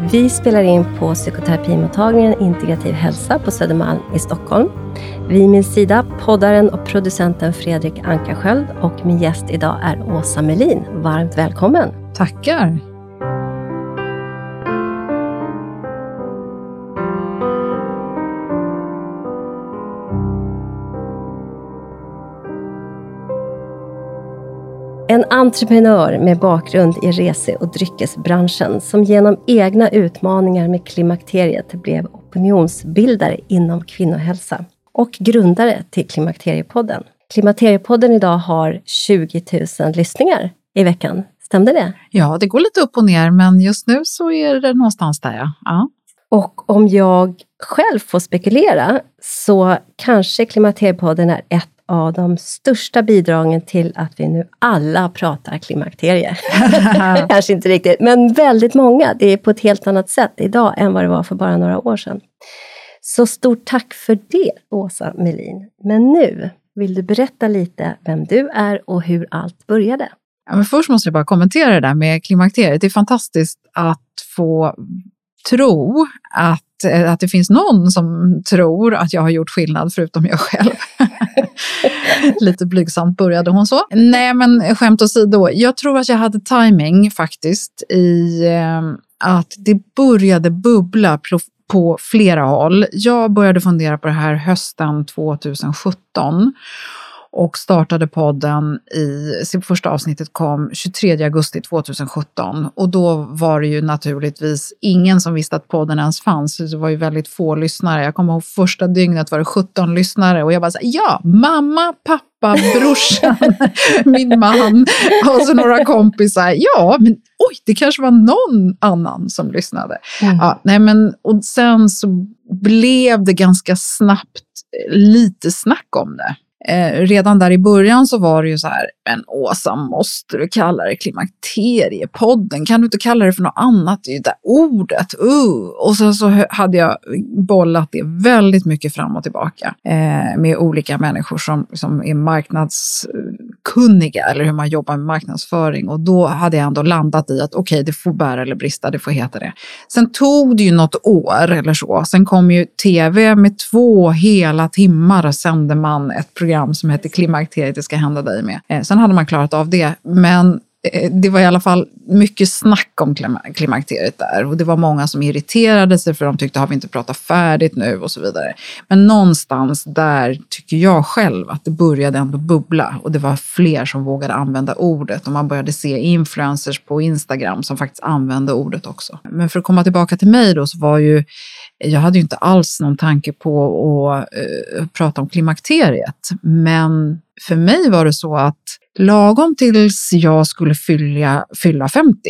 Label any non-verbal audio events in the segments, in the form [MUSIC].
Vi spelar in på psykoterapimottagningen Integrativ hälsa på Södermalm i Stockholm. Vid min sida poddaren och producenten Fredrik Ankarsköld och min gäst idag är Åsa Melin. Varmt välkommen! Tackar! Entreprenör med bakgrund i rese och dryckesbranschen som genom egna utmaningar med klimakteriet blev opinionsbildare inom kvinnohälsa och grundare till Klimakteriepodden. Klimakteriepodden idag har 20 000 lyssningar i veckan. Stämde det? Ja, det går lite upp och ner, men just nu så är det någonstans där. Ja. ja. Och om jag själv får spekulera så kanske Klimakteriepodden är ett av de största bidragen till att vi nu alla pratar klimakterie. [LAUGHS] [LAUGHS] Kanske inte riktigt, men väldigt många. Det är på ett helt annat sätt idag än vad det var för bara några år sedan. Så stort tack för det, Åsa Melin. Men nu vill du berätta lite vem du är och hur allt började. Ja, men först måste jag bara kommentera det där med klimakteriet. Det är fantastiskt att få tro att, eh, att det finns någon som tror att jag har gjort skillnad förutom jag själv. [LAUGHS] [LAUGHS] Lite blygsamt började hon så. Nej, men skämt åsido. Jag tror att jag hade timing faktiskt i eh, att det började bubbla på flera håll. Jag började fundera på det här hösten 2017 och startade podden i, sitt första avsnittet kom 23 augusti 2017 och då var det ju naturligtvis ingen som visste att podden ens fanns. Det var ju väldigt få lyssnare. Jag kommer ihåg första dygnet var det 17 lyssnare och jag bara så här, ja, mamma, pappa, brorsan, [LAUGHS] min man och så några kompisar. Ja, men oj, det kanske var någon annan som lyssnade. Mm. Ja, nej men, och sen så blev det ganska snabbt lite snack om det eh, redan där i början så var det ju så här, men Åsa, måste du kalla det klimakteriepodden? Kan du inte kalla det för något annat? Det är ju det ordet, uh. Och sen så hade jag bollat det väldigt mycket fram och tillbaka eh, med olika människor som, som är marknadskunniga eller hur man jobbar med marknadsföring. Och då hade jag ändå landat i att okej, okay, det får bära eller brista, det får heta det. Sen tog det ju något år eller så. Sen kom ju tv med två hela timmar och sände man ett program program som hette Klimakteriet, det ska hända dig med. Eh, sen hade man klarat av det, men eh, det var i alla fall mycket snack om klimakteriet där och det var många som irriterade sig för de tyckte har vi inte pratat färdigt nu och så vidare. Men någonstans där tycker jag själv att det började ändå bubbla och det var fler som vågade använda ordet och man började se influencers på Instagram som faktiskt använde ordet också. Men för att komma tillbaka till mig då så var ju jag hade ju inte alls någon tanke på att uh, prata om klimakteriet, men för mig var det så att lagom tills jag skulle fylla, fylla 50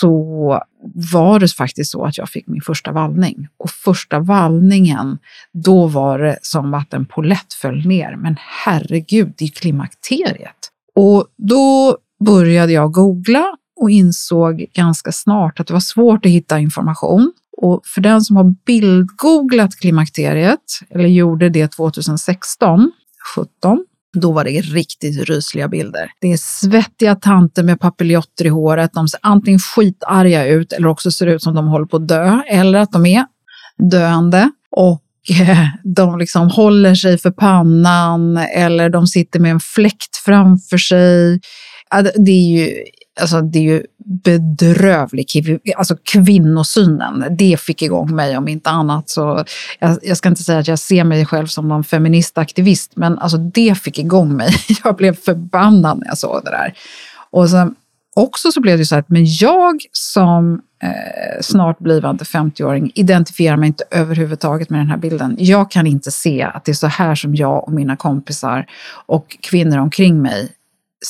så var det faktiskt så att jag fick min första vallning. Och första vallningen, då var det som att en polett föll ner. Men herregud, det är klimakteriet. Och då började jag googla och insåg ganska snart att det var svårt att hitta information. Och för den som har bildgooglat klimakteriet, eller gjorde det 2016, 17, då var det riktigt rysliga bilder. Det är svettiga tanter med papiljotter i håret. De ser antingen skitarga ut eller också ser ut som de håller på att dö eller att de är döende. Och eh, de liksom håller sig för pannan eller de sitter med en fläkt framför sig. Det är ju alltså det är ju bedrövlig, alltså kvinnosynen. Det fick igång mig om inte annat. Så jag, jag, ska inte säga att jag ser mig själv som någon feministaktivist, men alltså det fick igång mig. [LAUGHS] Jag blev förbannad när jag såg det där. Och sen också så blev det så att men jag som eh, snart blivande 50-åring identifierar mig inte överhuvudtaget med den här bilden. Jag kan inte se att det är så här som jag och mina kompisar och kvinnor omkring mig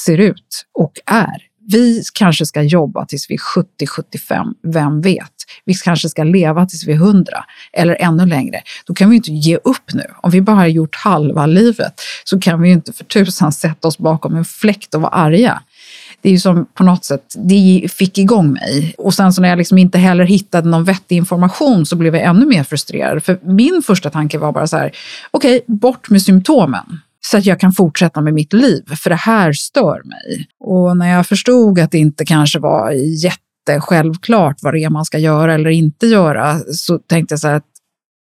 ser ut och är vi kanske ska jobba tills vi är 70-75, vem vet? Vi kanske ska leva tills vi är 100 eller ännu längre. Då kan vi inte ge upp nu. Om vi bara har gjort halva livet så kan vi inte för tusan sätta oss bakom en fläkt och vara arga. det är ju som på något sätt, det fick igång mig. Och sen så när jag liksom inte heller hittade någon vettig information så blev jag ännu mer frustrerad. För min första tanke var bara så här, okej, okay, bort med symptomen så att jag kan fortsätta med mitt liv, för det här stör mig. Och när jag förstod att det inte kanske var jättesjälvklart vad det är man ska göra eller inte göra, så tänkte jag så här att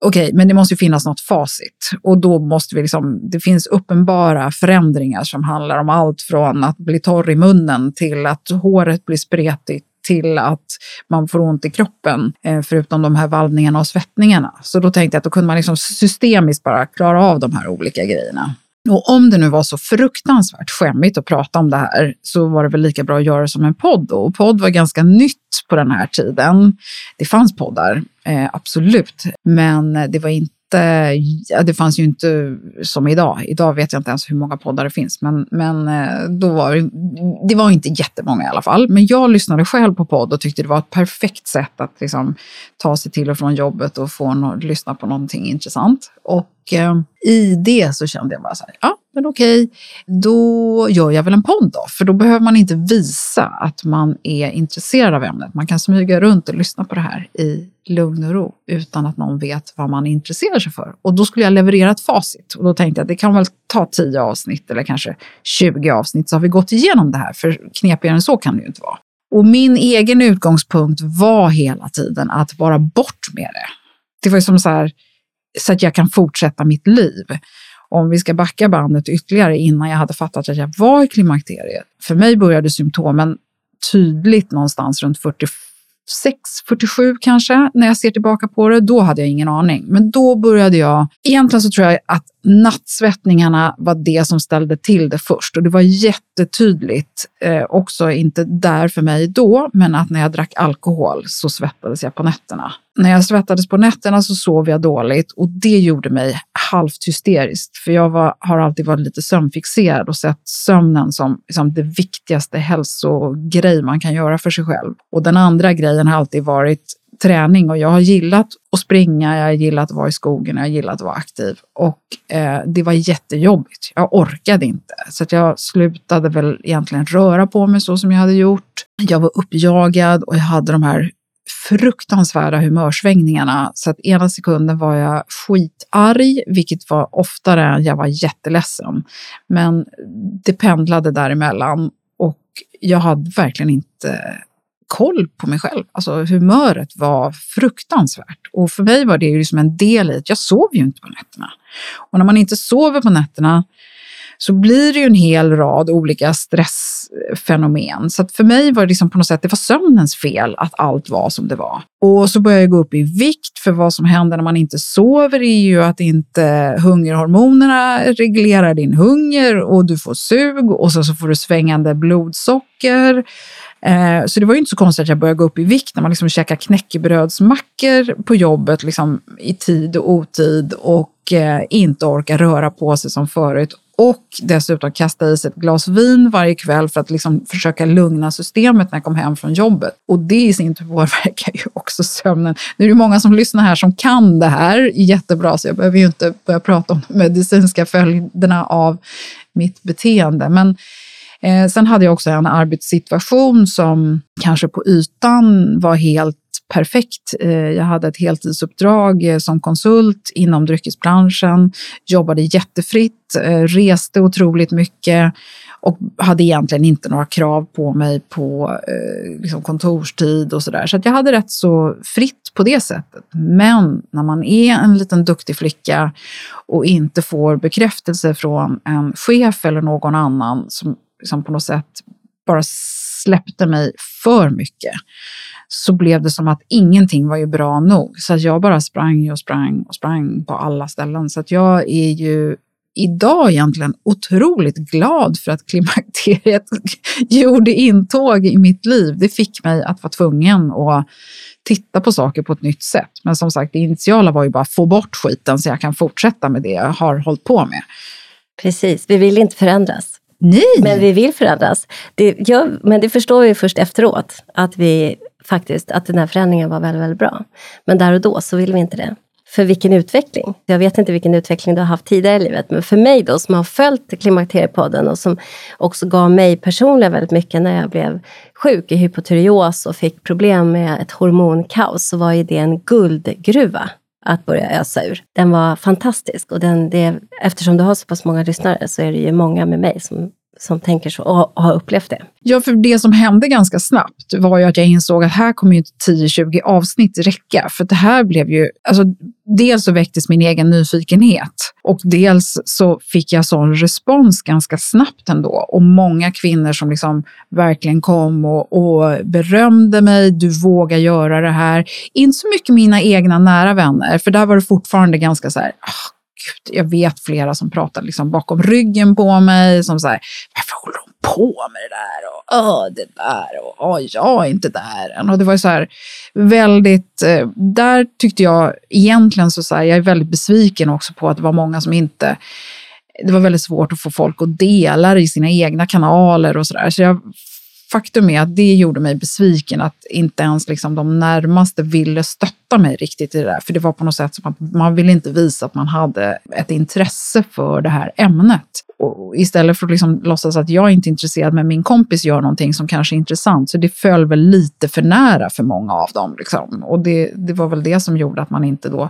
okej, okay, men det måste ju finnas något facit. Och då måste vi liksom, det finns uppenbara förändringar som handlar om allt från att bli torr i munnen till att håret blir spretigt till att man får ont i kroppen, eh, förutom de här vallningarna och svettningarna. Så då tänkte jag att då kunde man liksom systemiskt bara klara av de här olika grejerna. Och om det nu var så fruktansvärt skämmigt att prata om det här så var det väl lika bra att göra det som en podd. Och podd var ganska nytt på den här tiden. Det fanns poddar, eh, absolut, men eh, det var inte Eh, ja, det fanns ju inte som idag. Idag vet jag inte ens hur många poddar det finns, men, men eh, då var det, det var inte jättemånga i alla fall. Men jag lyssnade själv på podd och tyckte det var ett perfekt sätt att liksom, ta sig till och från jobbet och få no lyssna på någonting intressant. Och eh, i det så kände jag bara så här, ja, men okej, då gör jag väl en podd då, för då behöver man inte visa att man är intresserad av ämnet. Man kan smyga runt och lyssna på det här i lugn och ro utan att någon vet vad man intresserar sig för. Och då skulle jag leverera ett facit och då tänkte jag att det kan väl ta 10 avsnitt eller kanske 20 avsnitt så har vi gått igenom det här, för knepigare än så kan det ju inte vara. Och min egen utgångspunkt var hela tiden att vara bort med det. Det var ju som så här, så att jag kan fortsätta mitt liv. Om vi ska backa bandet ytterligare innan jag hade fattat att jag var i klimakteriet. För mig började symptomen tydligt någonstans runt 46, 47 kanske, när jag ser tillbaka på det. Då hade jag ingen aning. Men då började jag, egentligen så tror jag att nattsvettningarna var det som ställde till det först. Och det var jättetydligt, eh, också inte där för mig då, men att när jag drack alkohol så svettades jag på nätterna. När jag svettades på nätterna så sov jag dåligt och det gjorde mig halvt hysterisk. För jag var, har alltid varit lite sömnfixerad och sett sömnen som liksom, det viktigaste hälsogrej man kan göra för sig själv. Och den andra grejen har alltid varit träning och jag har gillat att springa, jag har gillat att vara i skogen, jag har gillat att vara aktiv. Och eh, det var jättejobbigt. Jag orkade inte. Så att jag slutade väl egentligen röra på mig så som jag hade gjort. Jag var uppjagad och jag hade de här fruktansvärda humörsvängningarna. Så att ena sekunden var jag skitarg, vilket var oftare än jag var jätteledsen. Men det pendlade däremellan och jag hade verkligen inte koll på mig själv. Alltså humöret var fruktansvärt. Och för mig var det ju liksom en del i att jag sov ju inte på nätterna. Och när man inte sover på nätterna så blir det ju en hel rad olika stressfenomen. Så att för mig var det liksom på något sätt, det var sömnens fel att allt var som det var. Och så började jag gå upp i vikt, för vad som händer när man inte sover är ju att inte hungerhormonerna reglerar din hunger och du får sug och så, så får du svängande blodsocker. Eh, så det var ju inte så konstigt att jag började gå upp i vikt när man liksom käkar knäckebrödsmackor på jobbet liksom, i tid och otid och eh, inte orkar röra på sig som förut. Och dessutom kasta i sig ett glas vin varje kväll för att liksom försöka lugna systemet när jag kom hem från jobbet. Och det i sin tur påverkar ju också sömnen. Nu är det många som lyssnar här som kan det här jättebra, så jag behöver ju inte börja prata om de medicinska följderna av mitt beteende. Men Eh, sen hade jag också en arbetssituation som kanske på ytan var helt perfekt. Eh, jag hade ett heltidsuppdrag eh, som konsult inom dryckesbranschen, jobbade jättefritt, eh, reste otroligt mycket och hade egentligen inte några krav på mig på eh, liksom kontorstid och sådär. Så att jag hade rätt så fritt på det sättet. Men när man är en liten duktig flicka och inte får bekräftelse från en chef eller någon annan som liksom på något sätt bara släppte mig för mycket så blev det som att ingenting var ju bra nog. Så att jag bara sprang och sprang och sprang på alla ställen. Så att jag är ju idag egentligen otroligt glad för att klimakteriet [LAUGHS] gjorde intåg i mitt liv. Det fick mig att vara tvungen att titta på saker på ett nytt sätt. Men som sagt, det initiala var ju bara att få bort skiten så jag kan fortsätta med det jag har hållit på med. Precis, vi vill inte förändras. Nej. Men vi vill förändras. Det, ja, men det förstår vi först efteråt, att, vi faktiskt, att den här förändringen var väldigt, väldigt bra. Men där och då så vill vi inte det. för vilken utveckling. Jag vet inte vilken utveckling du har haft tidigare i livet, men för mig då som har följt Klimakteriepodden och som också gav mig personligen väldigt mycket när jag blev sjuk i hypotyreos och fick problem med ett hormonkaos, så var ju det en guldgruva att börja ösa ur. Den var fantastisk och den, det, eftersom du har så pass många lyssnare så är det ju många med mig som som tänker så och har upplevt det. Ja, för det som hände ganska snabbt var ju att jag insåg att här kommer ju inte 10-20 avsnitt räcka. För det här blev ju, alltså dels så väcktes min egen nyfikenhet och dels så fick jag sån respons ganska snabbt ändå. Och många kvinnor som liksom verkligen kom och, och berömde mig. Du vågar göra det här. Inte så mycket mina egna nära vänner, för där var det fortfarande ganska så här, ah, Gud, jag vet flera som pratar liksom bakom ryggen på mig, som säger varför håller hon på med det där? Och Åh, det där och Åh, jag är inte där än. Och det var så här väldigt, eh, där tyckte jag egentligen så, så här, jag är väldigt besviken också på att det var många som inte det var väldigt svårt att få folk att dela i sina egna kanaler och sådär. Så jag faktum är att det gjorde mig besviken att inte ens liksom de närmaste ville stötta mig riktigt i det där. För det var på något sätt som att man ville inte visa att man hade ett intresse för det här ämnet. Och istället för att liksom låtsas att jag inte är intresserad men min kompis gör någonting som kanske är intressant. Så det föll väl lite för nära för många av dem. Liksom. Och det, det var väl det som gjorde att man inte då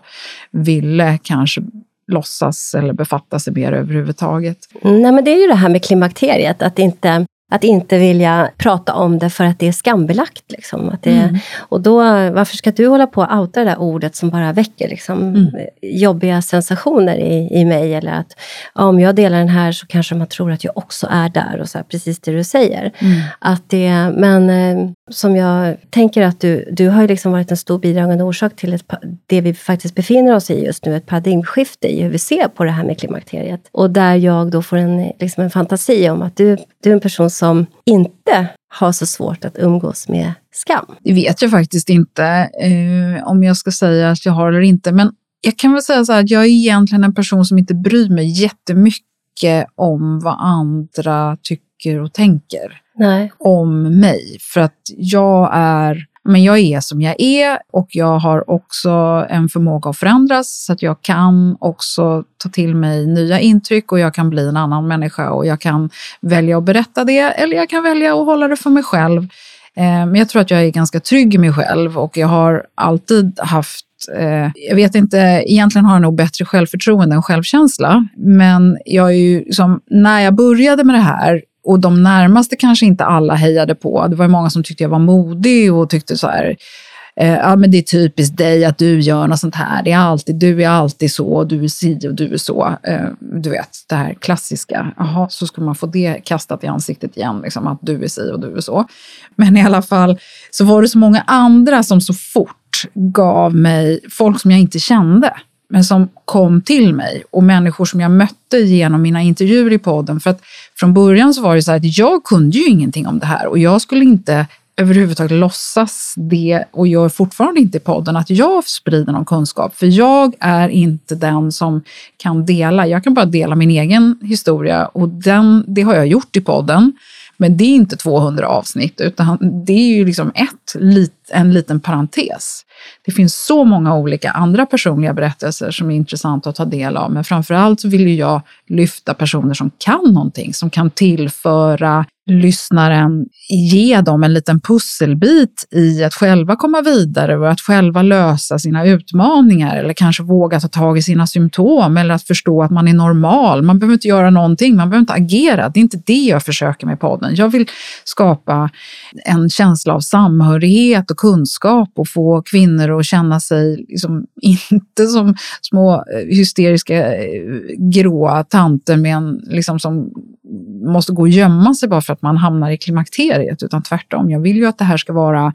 ville kanske låtsas eller befatta sig mer överhuvudtaget. Nej, men det är ju det här med klimakteriet, att inte att inte vilja prata om det för att det är skambelagt. Liksom. Att det, mm. Och då, varför ska du hålla på och outa det där ordet som bara väcker liksom, mm. jobbiga sensationer i, i mig? Eller att ja, om jag delar den här så kanske man tror att jag också är där. och så här, Precis det du säger. Mm. Att det, men eh, som jag tänker att du, du har liksom varit en stor bidragande orsak till ett, det vi faktiskt befinner oss i just nu, ett paradigmskifte i hur vi ser på det här med klimakteriet. Och där jag då får en, liksom en fantasi om att du, du är en person som inte har så svårt att umgås med skam. Det vet jag faktiskt inte eh, om jag ska säga att jag har eller inte. Men jag kan väl säga så här att jag är egentligen en person som inte bryr mig jättemycket om vad andra tycker och tänker Nej. om mig. För att jag är men jag är som jag är och jag har också en förmåga att förändras så att jag kan också ta till mig nya intryck och jag kan bli en annan människa och jag kan välja att berätta det eller jag kan välja att hålla det för mig själv. Eh, men jag tror att jag är ganska trygg i mig själv och jag har alltid haft eh, jag vet inte, egentligen har jag nog bättre självförtroende än självkänsla. Men jag är ju som, när jag började med det här och de närmaste kanske inte alla hejade på. Det var många som tyckte jag var modig och tyckte så här, eh, ja men det är typiskt dig att du gör något sånt här. Det är alltid, du är alltid så, du är si och du är så. Eh, du vet, det här klassiska. Jaha, så ska man få det kastat i ansiktet igen, liksom, att du är si och du är så. Men i alla fall så var det så många andra som så fort gav mig folk som jag inte kände men som kom till mig och människor som jag mötte genom mina intervjuer i podden. För att från början så var det så här att jag kunde ju ingenting om det här och jag skulle inte överhuvudtaget låtsas det och gör fortfarande inte i podden att jag sprider någon kunskap. För jag är inte den som kan dela. Jag kan bara dela min egen historia och den, det har jag gjort i podden. Men det är inte 200 avsnitt, utan det är ju liksom ett, en liten parentes. Det finns så många olika andra personliga berättelser som är intressanta att ta del av, men framför allt så vill jag lyfta personer som kan någonting, som kan tillföra lyssnaren ge dem en liten pusselbit i att själva komma vidare och att själva lösa sina utmaningar eller kanske våga ta tag i sina symptom eller att förstå att man är normal. Man behöver inte göra någonting, man behöver inte agera. Det är inte det jag försöker med podden. Jag vill skapa en känsla av samhörighet och kunskap och få kvinnor att känna sig liksom [LAUGHS] inte som små eh, hysteriska eh, gråa tanter med en, liksom, som måste gå och gömma sig bara för att man hamnar i klimakteriet, utan tvärtom. Jag vill ju att det här ska vara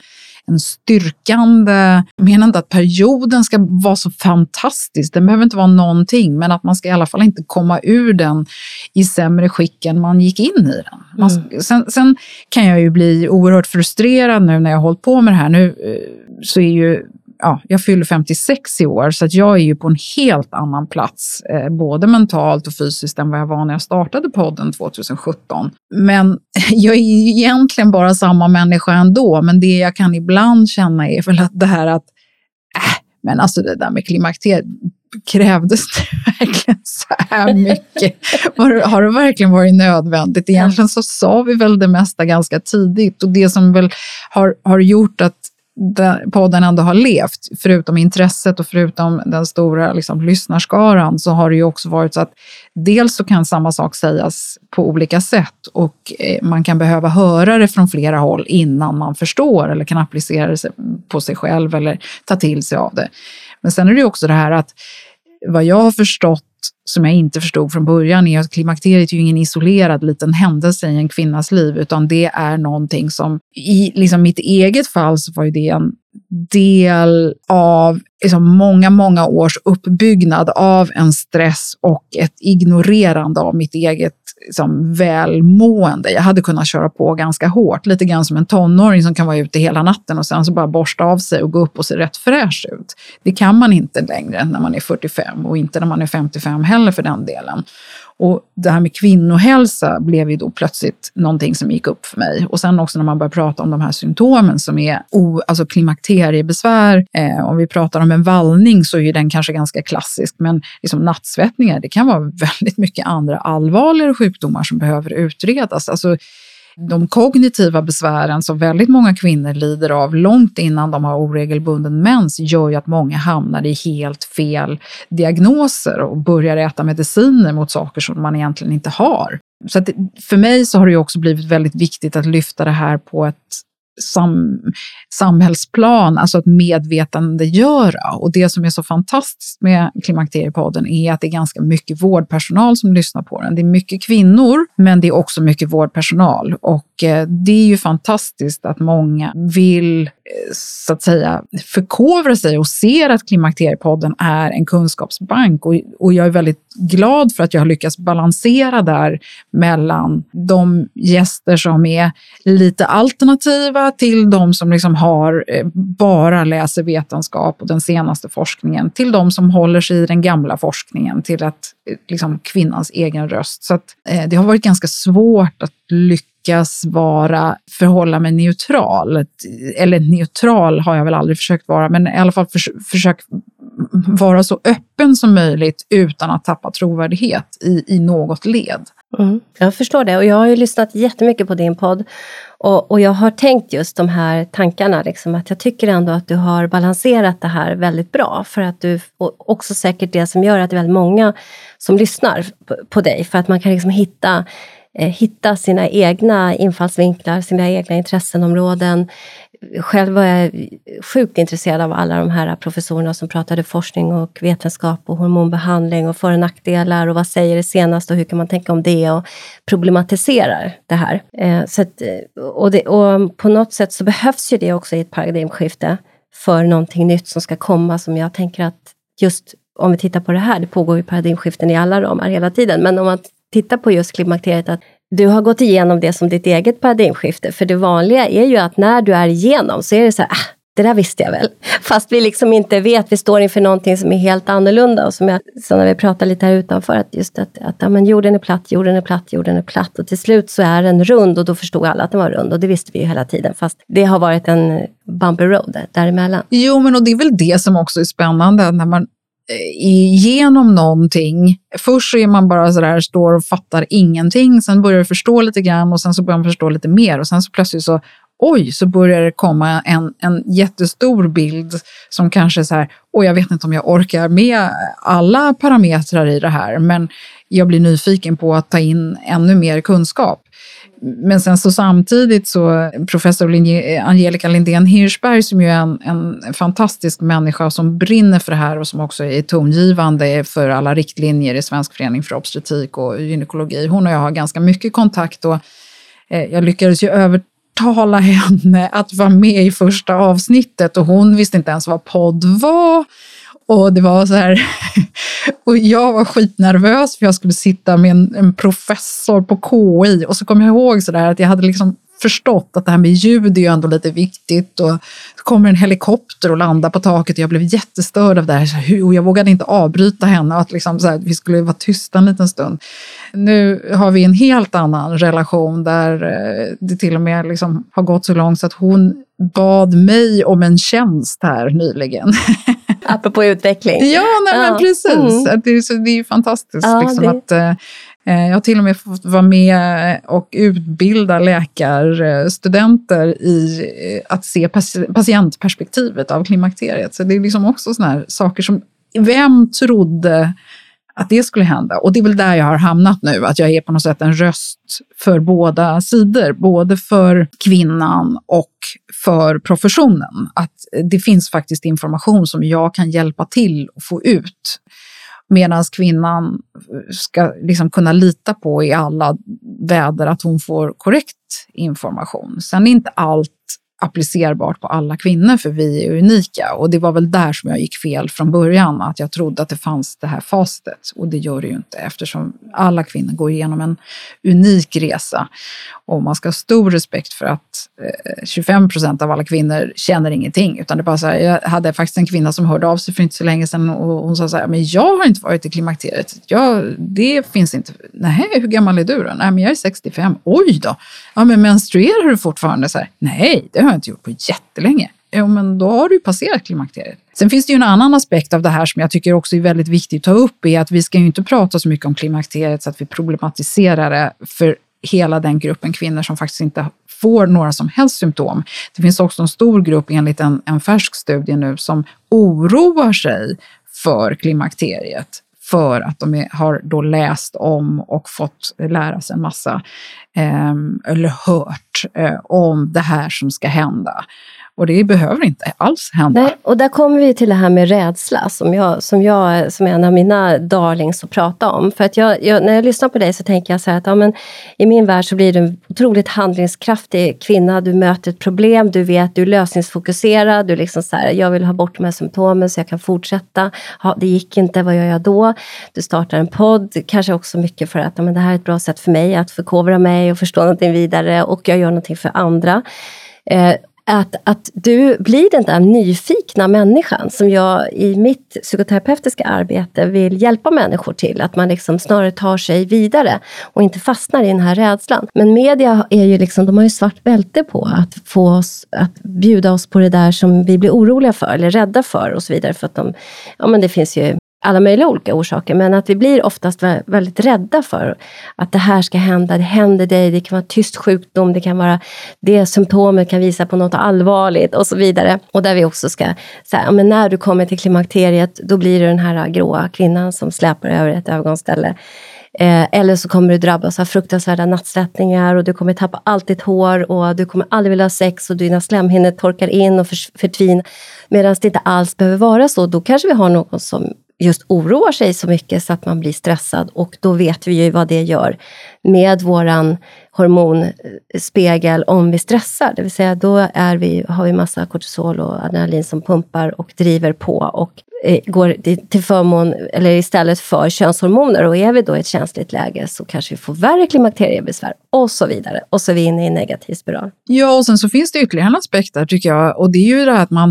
en styrkande... Jag menar inte att perioden ska vara så fantastisk, den behöver inte vara någonting, men att man ska i alla fall inte komma ur den i sämre skick än man gick in i den. Man, mm. sen, sen, kan jag ju bli oerhört frustrerad nu när jag har hållit på med det här. Nu eh, så är ju ja, jag fyller 56 i år, så att jag är ju på en helt annan plats, eh, både mentalt och fysiskt, än vad jag var när jag startade podden 2017. Men [LAUGHS] jag är ju egentligen bara samma människa ändå, men det jag kan ibland känna är väl att det här att äh, Men alltså det där med klimakteriet, krävdes det [LAUGHS] verkligen så här mycket? Har det verkligen varit nödvändigt? Egentligen så sa vi väl det mesta ganska tidigt och det som väl har, har gjort att podden ändå har levt, förutom intresset och förutom den stora liksom, lyssnarskaran, så har det ju också varit så att dels så kan samma sak sägas på olika sätt och eh, man kan behöva höra det från flera håll innan man förstår eller kan applicera det på sig själv eller ta till sig av det. Men sen är det ju också det här att vad jag har förstått som jag inte förstod från början är att klimakteriet är ju ingen isolerad liten händelse i en kvinnas liv, utan det är någonting som i liksom mitt eget fall så var ju det en del av liksom många, många års uppbyggnad av en stress och ett ignorerande av mitt eget liksom, välmående. Jag hade kunnat köra på ganska hårt, lite grann som en tonåring som kan vara ute hela natten och sen så bara borsta av sig och gå upp och se rätt fräsch ut. Det kan man inte längre när man är 45 och inte när man är 55 heller för den delen. Och det här med kvinnohälsa blev ju då plötsligt någonting som gick upp för mig. Och sen också när man börjar prata om de här symptomen som är o, alltså klimakteriebesvär. Eh, om vi pratar om en vallning så är ju den kanske ganska klassisk, men liksom nattsvettningar, det kan vara [LAUGHS] väldigt mycket andra allvarligare sjukdomar som behöver utredas. Alltså, de kognitiva besvären som väldigt många kvinnor lider av långt innan de har oregelbunden mens gör ju att många hamnar i helt fel diagnoser och börjar äta mediciner mot saker som man egentligen inte har. Så att för mig så har det också blivit väldigt viktigt att lyfta det här på ett sam, samhällsplan, alltså att medvetandegöra. Och det som är så fantastiskt med Klimakteriepodden är att det är ganska mycket vårdpersonal som lyssnar på den. Det är mycket kvinnor, men det är också mycket vårdpersonal. Och eh, det är ju fantastiskt att många vill eh, så att säga förkovra sig och ser att Klimakteriepodden är en kunskapsbank. Och, och jag är väldigt glad för att jag har lyckats balansera där mellan de gäster som är lite alternativa till de som liksom har eh, bara läser vetenskap och den senaste forskningen, till de som håller sig i den gamla forskningen, till att eh, liksom kvinnans egen röst. Så att, eh, det har varit ganska svårt att lyckas vara, förhålla mig neutral. Eller neutral har jag väl aldrig försökt vara, men i alla fall för, försök vara så öppen som möjligt utan att tappa trovärdighet i, i något led. Mm, jag förstår det. Och jag har ju lyssnat jättemycket på din podd. Och, och jag har tänkt just de här tankarna, liksom, att jag tycker ändå att du har balanserat det här väldigt bra. För att du, och också säkert det som gör att det är väldigt många som lyssnar på, på dig. För att man kan liksom hitta Eh, hitta sina egna infallsvinklar, sina egna intressenområden, själv var jag sjukt intresserad av alla de här professorerna som pratade forskning och vetenskap och hormonbehandling och för och nackdelar och vad säger det senaste och hur kan man tänka om det och problematiserar det här. Eh, så att, eh, och, det, och på något sätt så behövs ju det också i ett paradigmskifte för någonting nytt som ska komma som jag tänker att just om vi tittar på det här, det pågår ju paradigmskiften i alla ramar hela tiden, men om man titta på just klimakteriet, att du har gått igenom det som ditt eget paradigmskifte. För det vanliga är ju att när du är igenom så är det så här, ah, det där visste jag väl. [LAUGHS] Fast vi liksom inte vet, vi står inför någonting som är helt annorlunda. Och som jag sa när vi pratade lite här utanför, att just att, att ja, men jorden är platt, jorden är platt, jorden är platt. Och till slut så är den rund och då förstod alla att den var rund. Och det visste vi ju hela tiden. Fast det har varit en bumpy road däremellan. Jo, men och det är väl det som också är spännande när man igenom någonting. Först så är man bara så där, står och fattar ingenting, sen börjar du förstå lite grann och sen så börjar man förstå lite mer och sen så plötsligt så oj, så börjar det komma en, en jättestor bild som kanske är så här, oj jag vet inte om jag orkar med alla parametrar i det här, men jag blir nyfiken på att ta in ännu mer kunskap. Men sen så samtidigt så professor Angelica Lindén Hirschberg som ju är en, en fantastisk människa som brinner för det här och som också är tongivande för alla riktlinjer i Svensk förening för obstetrik och gynekologi. Hon och jag har ganska mycket kontakt och eh, jag lyckades ju övertala henne att vara med i första avsnittet och hon visste inte ens vad podd var. Och det var så här, [LAUGHS] och jag var skitnervös för jag skulle sitta med en, en professor på KI och så kom jag ihåg så där att jag hade liksom förstått att det här med ljud är ju ändå lite viktigt och så kommer en helikopter och landar på taket och jag blev jättestörd av det här och jag vågade inte avbryta henne och att liksom så här, vi skulle vara tysta en liten stund. Nu har vi en helt annan relation där eh, det till och med liksom har gått så långt så att hon bad mig om en tjänst här nyligen. [LAUGHS] Apropå utveckling. Ja, nej, men precis. Mm. Det, är, så, det är ju fantastiskt liksom, det... att eh, Eh, jag har till och med fått vara med och utbilda läkarstudenter i eh, att se patientperspektivet av klimakteriet. Så det är liksom också såna saker som, vem trodde att det skulle hända? Och det är väl där jag har hamnat nu, att jag är på något sätt en röst för båda sidor, både för kvinnan och för professionen. Att det finns faktiskt information som jag kan hjälpa till att få ut Medan kvinnan ska liksom kunna lita på i alla väder att hon får korrekt information. Sen är inte allt applicerbart på alla kvinnor, för vi är unika. Och det var väl där som jag gick fel från början, att jag trodde att det fanns det här facit, Och det gör det ju inte, eftersom alla kvinnor går igenom en unik resa. Och man ska ha stor respekt för att eh, 25 procent av alla kvinnor känner ingenting. Utan det bara så här, jag hade faktiskt en kvinna som hörde av sig för inte så länge sedan och hon sa så här, men jag har inte varit i klimakteriet. Jag, det finns inte. Nej, hur gammal är du då? Nej, men jag är 65. Oj då! Ja, men menstruerar du fortfarande? Så här, Nej, det har jag inte gjort på jättelänge. Jo, men då har du ju passerat klimakteriet. Sen finns det ju en annan aspekt av det här som jag tycker också är väldigt viktigt att ta upp, är att vi ska ju inte prata så mycket om klimakteriet så att vi problematiserar det för hela den gruppen kvinnor som faktiskt inte får några som helst symptom. Det finns också en stor grupp enligt en, en färsk studie nu som oroar sig för klimakteriet för att de är, har då läst om och fått lära sig en massa, eh, eller hört eh, om det här som ska hända. Och det behöver inte alls hända. Nej, och där kommer vi till det här med rädsla som jag, som jag som en av mina darlings att prata om. För att jag, jag, när jag lyssnar på dig så tänker jag så här att ja, men, i min värld så blir du en otroligt handlingskraftig kvinna. Du möter ett problem, du vet, du är lösningsfokuserad. Du liksom så här, jag vill ha bort de här symptomen så jag kan fortsätta. Ha, det gick inte, vad gör jag då? Du startar en podd, kanske också mycket för att ja, men det här är ett bra sätt för mig att förkovra mig och förstå någonting vidare och jag gör någonting för andra. Eh, att, att du blir den där nyfikna människan som jag i mitt psykoterapeutiska arbete vill hjälpa människor till. Att man liksom snarare tar sig vidare och inte fastnar i den här rädslan. Men media är ju liksom, de har ju svart bälte på att få oss att bjuda oss på det där som vi blir oroliga för eller rädda för och så vidare. För att de, ja men det finns ju alla möjliga olika orsaker, men att vi blir oftast väldigt rädda för att det här ska hända, det händer dig, det kan vara tyst sjukdom, det kan vara det symptomet kan visa på något allvarligt och så vidare. Och där vi också ska säga, men när du kommer till klimakteriet, då blir du den här gråa kvinnan som släpar över ett övergångsställe. Eh, eller så kommer du drabbas av fruktansvärda nattsvettningar och du kommer tappa allt ditt hår och du kommer aldrig vilja ha sex och dina slemhinnor torkar in och förtvinar. Medan det inte alls behöver vara så. Då kanske vi har någon som just oroar sig så mycket så att man blir stressad och då vet vi ju vad det gör med våran hormonspegel om vi stressar. Det vill säga då är vi, har vi massa kortisol och adrenalin som pumpar och driver på och eh, går till förmån, eller istället för könshormoner. Och är vi då i ett känsligt läge så kanske vi får värre klimakteriebesvär och så vidare. Och så är vi inne i en negativ spiral. Ja, och sen så finns det ytterligare en aspekt där tycker jag och det är ju det här att man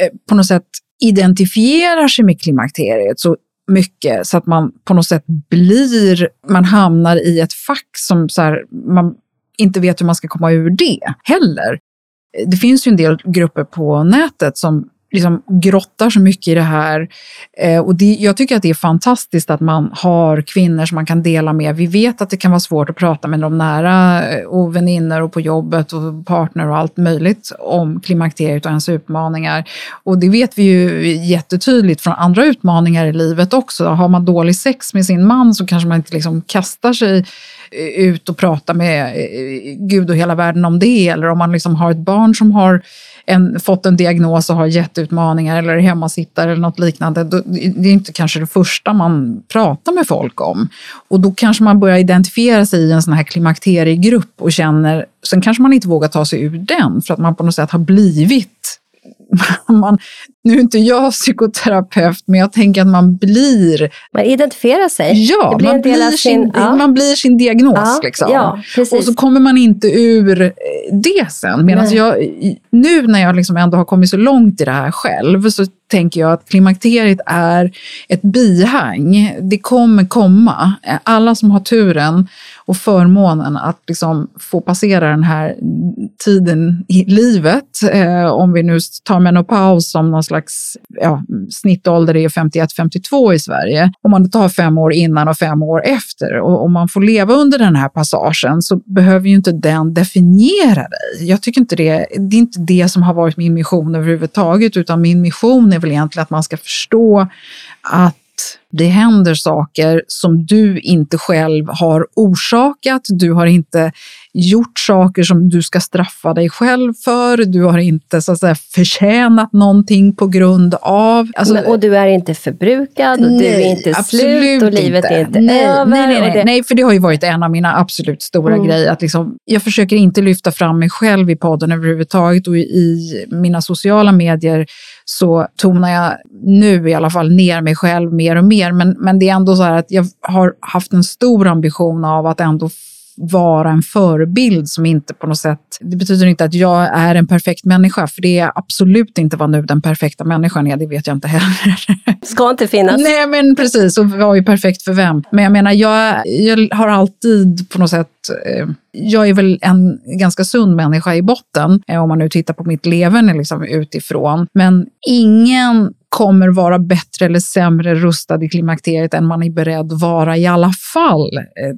eh, på något sätt identifierar sig med klimakteriet så mycket så att man på något sätt blir, man hamnar i ett fack som så här, man inte vet hur man ska komma ur det heller. Det finns ju en del grupper på nätet som liksom grottar så mycket i det här. Eh, och det, jag tycker att det är fantastiskt att man har kvinnor som man kan dela med. Vi vet att det kan vara svårt att prata med de nära eh, och vänner och på jobbet och partner och allt möjligt om klimakteriet och ens utmaningar. Och det vet vi ju jättetydligt från andra utmaningar i livet också. Har man dålig sex med sin man så kanske man inte liksom kastar sig eh, ut och pratar med eh, Gud och hela världen om det. Eller om man liksom har ett barn som har en, fått en diagnos och har jätteutmaningar eller är hemmasittare eller något liknande, då, det är inte kanske det första man pratar med folk om. Och då kanske man börjar identifiera sig i en sån här klimakteriegrupp och känner, sen kanske man inte vågar ta sig ur den för att man på något sätt har blivit [LAUGHS] man, nu är inte jag psykoterapeut, men jag tänker att man blir... Man identifierar sig. Ja, blir man, blir sin, sin, ja. man blir sin diagnos. Ja, liksom. ja, och så kommer man inte ur eh, det sen. Medan jag, nu när jag liksom ändå har kommit så långt i det här själv, så tänker jag att klimakteriet är ett bihang. Det kommer komma. Alla som har turen och förmånen att liksom få passera den här tiden i livet. Eh, om vi nu tar menopaus som någon slags ja, snittålder är 51-52 i Sverige. Om man tar fem år innan och fem år efter och om man får leva under den här passagen så behöver ju inte den definiera dig. Jag tycker inte det, det är inte det som har varit min mission överhuvudtaget utan min mission är väl egentligen att man ska förstå att det händer saker som du inte själv har orsakat. Du har inte gjort saker som du ska straffa dig själv för. Du har inte så att säga, förtjänat någonting på grund av... Alltså, Men, och du är inte förbrukad och nej, du är inte slut och livet inte. är inte nej, över. Nej, nej, nej, nej, för det har ju varit en av mina absolut stora mm. grejer. Att liksom, jag försöker inte lyfta fram mig själv i podden överhuvudtaget och i mina sociala medier så tonar jag nu i alla fall ner mig själv mer och mer. Men, men det är ändå så här att jag har haft en stor ambition av att ändå vara en förebild som inte på något sätt... Det betyder inte att jag är en perfekt människa, för det är absolut inte vad nu den perfekta människan är, det vet jag inte heller. [LAUGHS] Ska inte finnas. Nej, men precis. Och vad är perfekt för vem? Men jag menar, jag, jag har alltid på något sätt eh, jag är väl en ganska sund människa i botten, eh, om man nu tittar på mitt leverne liksom utifrån. Men ingen kommer vara bättre eller sämre rustad i klimakteriet än man är beredd att vara i alla fall, eh,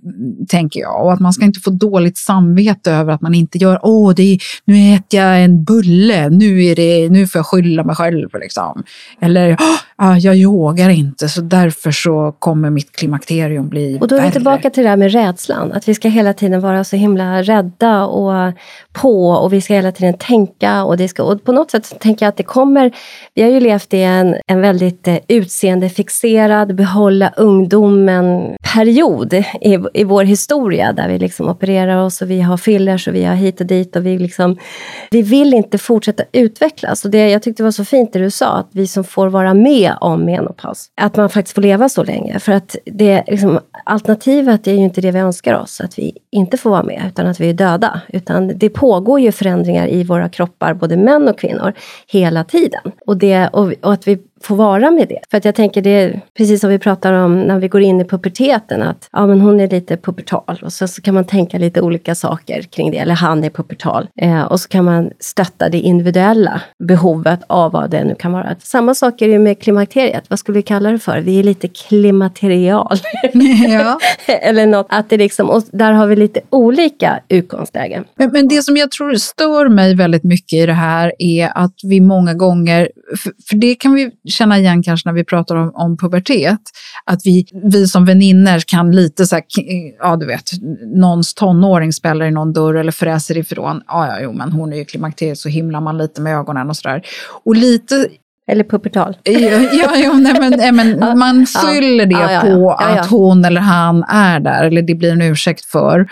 tänker jag. Och att man ska inte få dåligt samvete över att man inte gör, åh, det nu äter jag en bulle, nu, är det, nu får jag skylla mig själv. Liksom. Eller, ah, jag yogar inte, så därför så kommer mitt klimakterium bli Och då är vi värre. tillbaka till det här med rädslan, att vi ska hela tiden vara så himla rädda och på och vi ska hela tiden tänka och det ska, och på något sätt tänker jag att det kommer, vi har ju levt i en en, väldigt eh, utseendefixerad, behålla ungdomen-period i, i vår historia där vi liksom opererar oss och vi har fillers och vi har hit och dit och vi liksom... Vi vill inte fortsätta utvecklas och det jag tyckte var så fint det du sa, att vi som får vara med om menopaus, att man faktiskt får leva så länge. För att det, liksom, alternativet är ju inte det vi önskar oss, att vi inte får vara med, utan att vi är döda. Utan det pågår ju förändringar i våra kroppar, både män och kvinnor, hela tiden. Och, det, och, och att vi få vara med det. För att jag tänker det är precis som vi pratar om när vi går in i puberteten att ja, men hon är lite pubertal och så, så kan man tänka lite olika saker kring det. Eller han är pubertal. Eh, och så kan man stötta det individuella behovet av vad det nu kan vara. Samma sak är det med klimakteriet. Vad skulle vi kalla det för? Vi är lite klimaterial. [LAUGHS] Ja. [LAUGHS] eller något. Att det liksom, och där har vi lite olika utgångslägen. Men, men det som jag tror stör mig väldigt mycket i det här är att vi många gånger, för, det kan vi känna igen kanske när vi pratar om, om pubertet. Att vi, vi som vänner kan lite så här, ja du vet, någons tonåring spelar i någon dörr eller fräser ifrån. Ja, ja, jo, men hon är ju klimakteriet så himlar man lite med ögonen och sådär. Och lite eller pubertal. Ja, ja, ja nej, men, nej, men [LAUGHS] man skyller det ja, på att hon eller han är där, eller det blir en ursäkt för.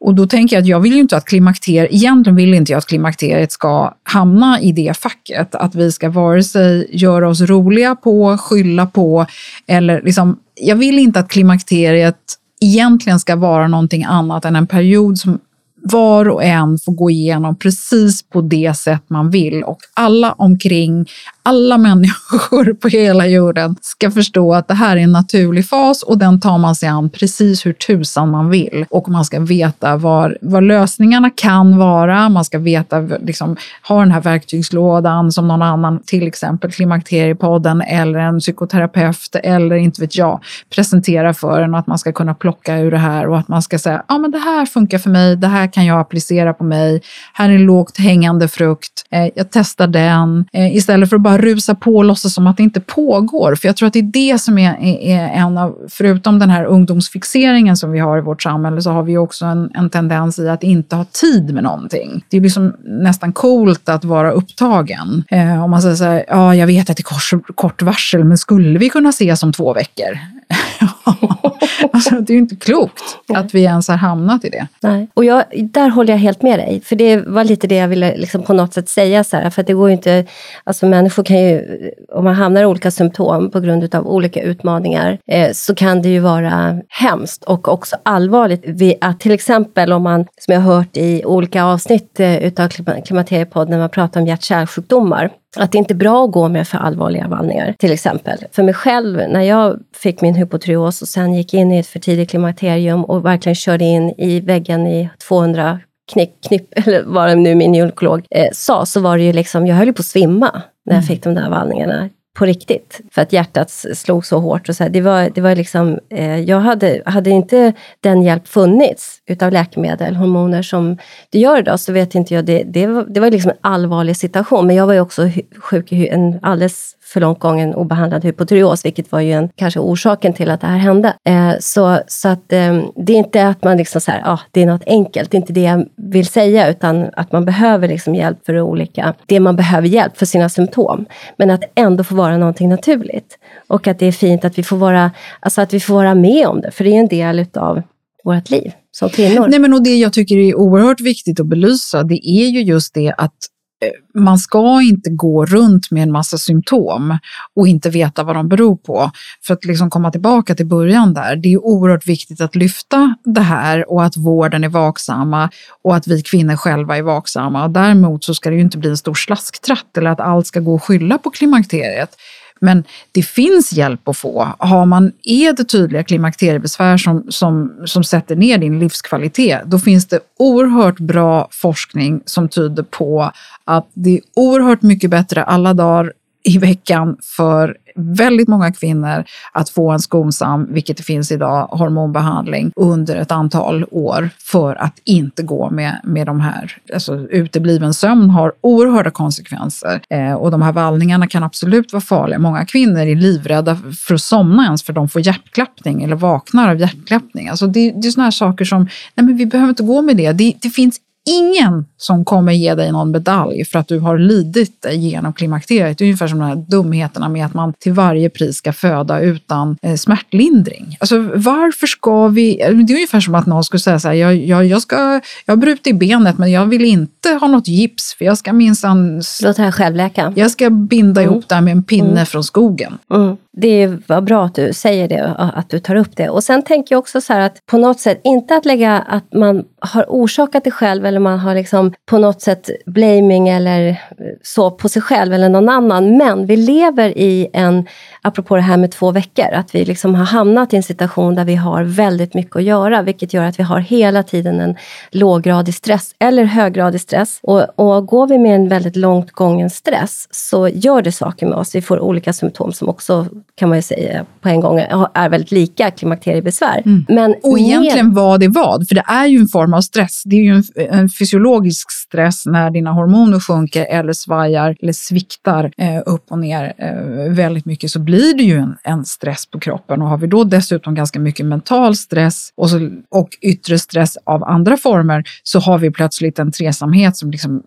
Och då tänker jag att jag vill ju inte att klimakteriet, egentligen vill inte jag att klimakteriet ska hamna i det facket. Att vi ska vare sig göra oss roliga på, skylla på eller liksom, jag vill inte att klimakteriet egentligen ska vara någonting annat än en period som var och en får gå igenom precis på det sätt man vill och alla omkring alla människor på hela jorden ska förstå att det här är en naturlig fas och den tar man sig an precis hur tusan man vill. Och man ska veta var, var lösningarna kan vara. Man ska veta, liksom, ha den här verktygslådan som någon annan, till exempel Klimakteriepodden eller en psykoterapeut eller inte vet jag, presenterar för en och att man ska kunna plocka ur det här och att man ska säga, ja ah, men det här funkar för mig, det här kan jag applicera på mig, här är lågt hängande frukt, eh, jag testar den, eh, istället för att bara rusa på och låtsas som att det inte pågår. För jag tror att det är det som är, är en av, förutom den här ungdomsfixeringen som vi har i vårt samhälle, så har vi också en, en tendens i att inte ha tid med någonting. Det är liksom nästan coolt att vara upptagen. Eh, om man säger så här, ja, jag vet att det är kort, kort varsel, men skulle vi kunna ses om två veckor? [LAUGHS] [LAUGHS] alltså, det är ju inte klokt att vi ens har hamnat i det. Nej. Och jag, där håller jag helt med dig. För det var lite det jag ville liksom på något sätt säga. Så här, för det går ju inte, alltså människor kan ju, om man hamnar i olika symptom på grund av olika utmaningar, eh, så kan det ju vara hemskt och också allvarligt. Vi, att till exempel om man, som jag har hört i olika avsnitt eh, utav Klimakteriepodden, när man pratar om hjärt-kärlsjukdomar, att det inte är bra att gå med för allvarliga vallningar, till exempel. För mig själv, när jag fick min hypotyreos och sen gick in i ett för tidigt klimakterium och verkligen körde in i väggen i 200 knipp, knipp [LAUGHS] eller vad nu min gynekolog eh, sa, så var det ju liksom, jag höll på att svimma när jag mm. fick de där vallningarna på riktigt. För att hjärtat slog så hårt. Och så här. Det, var, det var liksom, eh, jag hade, hade inte den hjälp funnits utav läkemedel, hormoner som det gör idag, så vet inte jag. Det, det, var, det var liksom en allvarlig situation. Men jag var ju också sjuk i en alldeles för långt gången obehandlad hypotyreos, vilket var ju en, kanske orsaken till att det här hände. Eh, så så att, eh, det är inte att man liksom så här, ah, det är något enkelt, det är inte det jag vill säga, utan att man behöver liksom hjälp för olika, det man behöver hjälp för sina symptom. Men att ändå få vara någonting naturligt. Och att det är fint att vi får vara, alltså att vi får vara med om det, för det är en del utav vårt liv som kvinnor. Nej, men och det jag tycker är oerhört viktigt att belysa, det är ju just det att Eh, man ska inte gå runt med en massa symptom och inte veta vad de beror på. För att liksom komma tillbaka till början där, det är oerhört viktigt att lyfta det här och att vården är vaksamma och att vi kvinnor själva är vaksamma. Och däremot så ska det ju inte bli en stor slasktratt eller att allt ska gå att skylla på klimakteriet. Men det finns hjälp att få. Har man, är det tydliga klimakteriebesvär som, som, som sätter ner din livskvalitet, då finns det oerhört bra forskning som tyder på att det är oerhört mycket bättre alla dagar i veckan för Mm. väldigt många kvinnor att få en skonsam, vilket det finns idag, hormonbehandling under ett antal år för att inte gå med, med de här. Alltså utebliven sömn har oerhörda konsekvenser eh, och de här vallningarna kan absolut vara farliga. Många kvinnor är livrädda för att somna ens för de får hjärtklappning eller vaknar av hjärtklappning. Alltså det, det är sådana här saker som, nej men vi behöver inte gå med det. Det, det finns ingen som kommer ge dig någon medalj för att du har lidit genom klimakteriet. Det är ungefär som de här dumheterna med att man till varje pris ska föda utan eh, smärtlindring. Alltså varför ska vi... Det är ungefär som att någon skulle säga så här, jag, jag, jag, ska, jag har brutit benet men jag vill inte ha något gips för jag ska minsann... Låt här självläka. Jag ska binda mm. ihop det här med en pinne mm. från skogen. Mm. Det var bra att du säger det, att du tar upp det. Och sen tänker jag också så här att på något sätt, inte att lägga att man har orsakat det själv eller man har liksom på något sätt blaming eller så på sig själv eller någon annan. Men vi lever i en, apropå det här med två veckor, att vi liksom har hamnat i en situation där vi har väldigt mycket att göra, vilket gör att vi har hela tiden en låggradig stress eller höggradig stress. Och, och går vi med en väldigt långt gången stress så gör det saker med oss. Vi får olika symptom som också kan man ju säga på en gång är väldigt lika klimakteriebesvär. Mm. Men och egentligen vad är vad, för det är ju en form av stress. Det är ju en, en fysiologisk stress när dina hormoner sjunker eller svajar eller sviktar eh, upp och ner eh, väldigt mycket så blir det ju en, en, stress på kroppen. Och har vi då dessutom ganska mycket mental stress och, så, och yttre stress av andra former så har vi plötsligt en tresamhet som liksom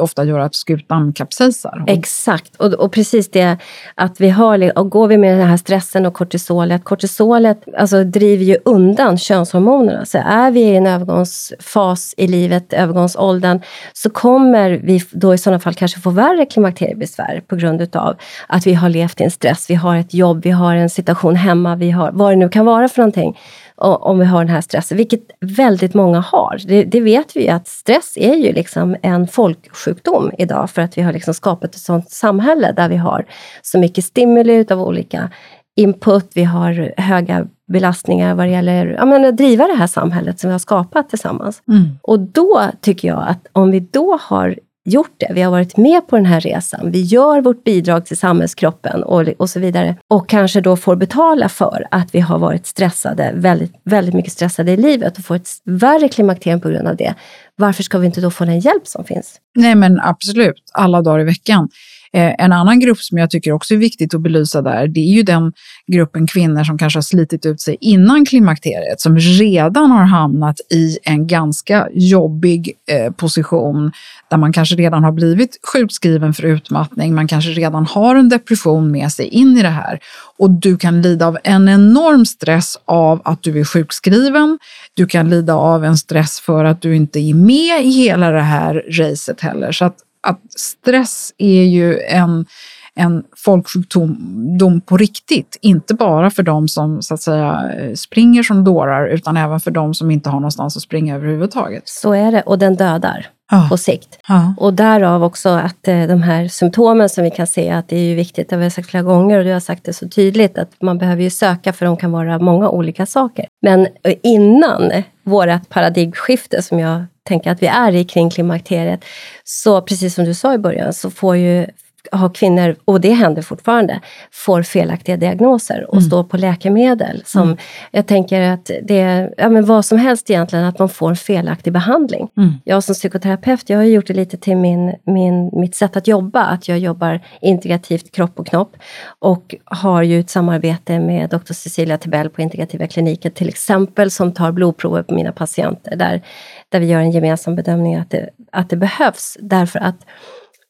ofta gör att skutan kapsejsar. Exakt, och, och precis det att vi har, och går vi med den här stressen och kortisolet, kortisolet alltså, driver ju undan könshormonerna. Så är vi i en övergångsfas i livet, övergångsåldern, så kommer vi då i sådana fall kanske få värre klimakteriebesvär på grund utav att vi har levt i en stress, vi har ett jobb, vi har en situation hemma, vi har vad det nu kan vara för någonting om vi har den här stressen, vilket väldigt många har. Det, det, vet vi ju att stress är ju liksom en folksjukdom idag för att vi har liksom skapat ett sånt samhälle där vi har så mycket stimuli av olika input, vi har höga belastningar vad det gäller ja, men att driva det här samhället som vi har skapat tillsammans. Mm. Och då tycker jag att om vi då har gjort det, vi har varit med på den här resan, vi gör vårt bidrag till samhällskroppen och, och så vidare och kanske då får betala för att vi har varit stressade, väldigt, väldigt mycket stressade i livet och får ett värre klimakterium på grund av det. Varför ska vi inte då få den hjälp som finns? Nej men absolut, alla dagar i veckan. Eh, en annan grupp som jag tycker också är viktigt att belysa där, det är ju den gruppen kvinnor som kanske har slitit ut sig innan klimakteriet, som redan har hamnat i en ganska jobbig eh, position där man kanske redan har blivit sjukskriven för utmattning, man kanske redan har en depression med sig in i det här och du kan lida av en enorm stress av att du är sjukskriven. Du kan lida av en stress för att du inte är med i hela det här racet heller. Så att att stress är ju en, en folksjukdom på riktigt. Inte bara för de som så att säga springer som dårar utan även för de som inte har någonstans att springa överhuvudtaget. Så är det och den dödar. ja. på sikt. Ja. Och därav också att eh, de här symptomen som vi kan se, att det är ju viktigt, det har vi sagt flera gånger och du har sagt det så tydligt, att man behöver ju söka för de kan vara många olika saker. Men eh, innan vårt paradigmskifte som jag tänka att vi är i kring klimakteriet, så precis som du sa i början, så får ju har kvinnor, och det händer fortfarande, får felaktiga diagnoser och mm. står på läkemedel. Som mm. Jag tänker att det är ja, men vad som helst egentligen, att de får en felaktig behandling. Mm. Jag som psykoterapeut, jag har gjort det lite till min, min, mitt sätt att jobba, att jag jobbar integrativt kropp och knopp och har ju ett samarbete med Dr. Cecilia Tibell på Integrativa kliniken till exempel, som tar blodprover på mina patienter, där, där vi gör en gemensam bedömning att det, att det behövs. Därför att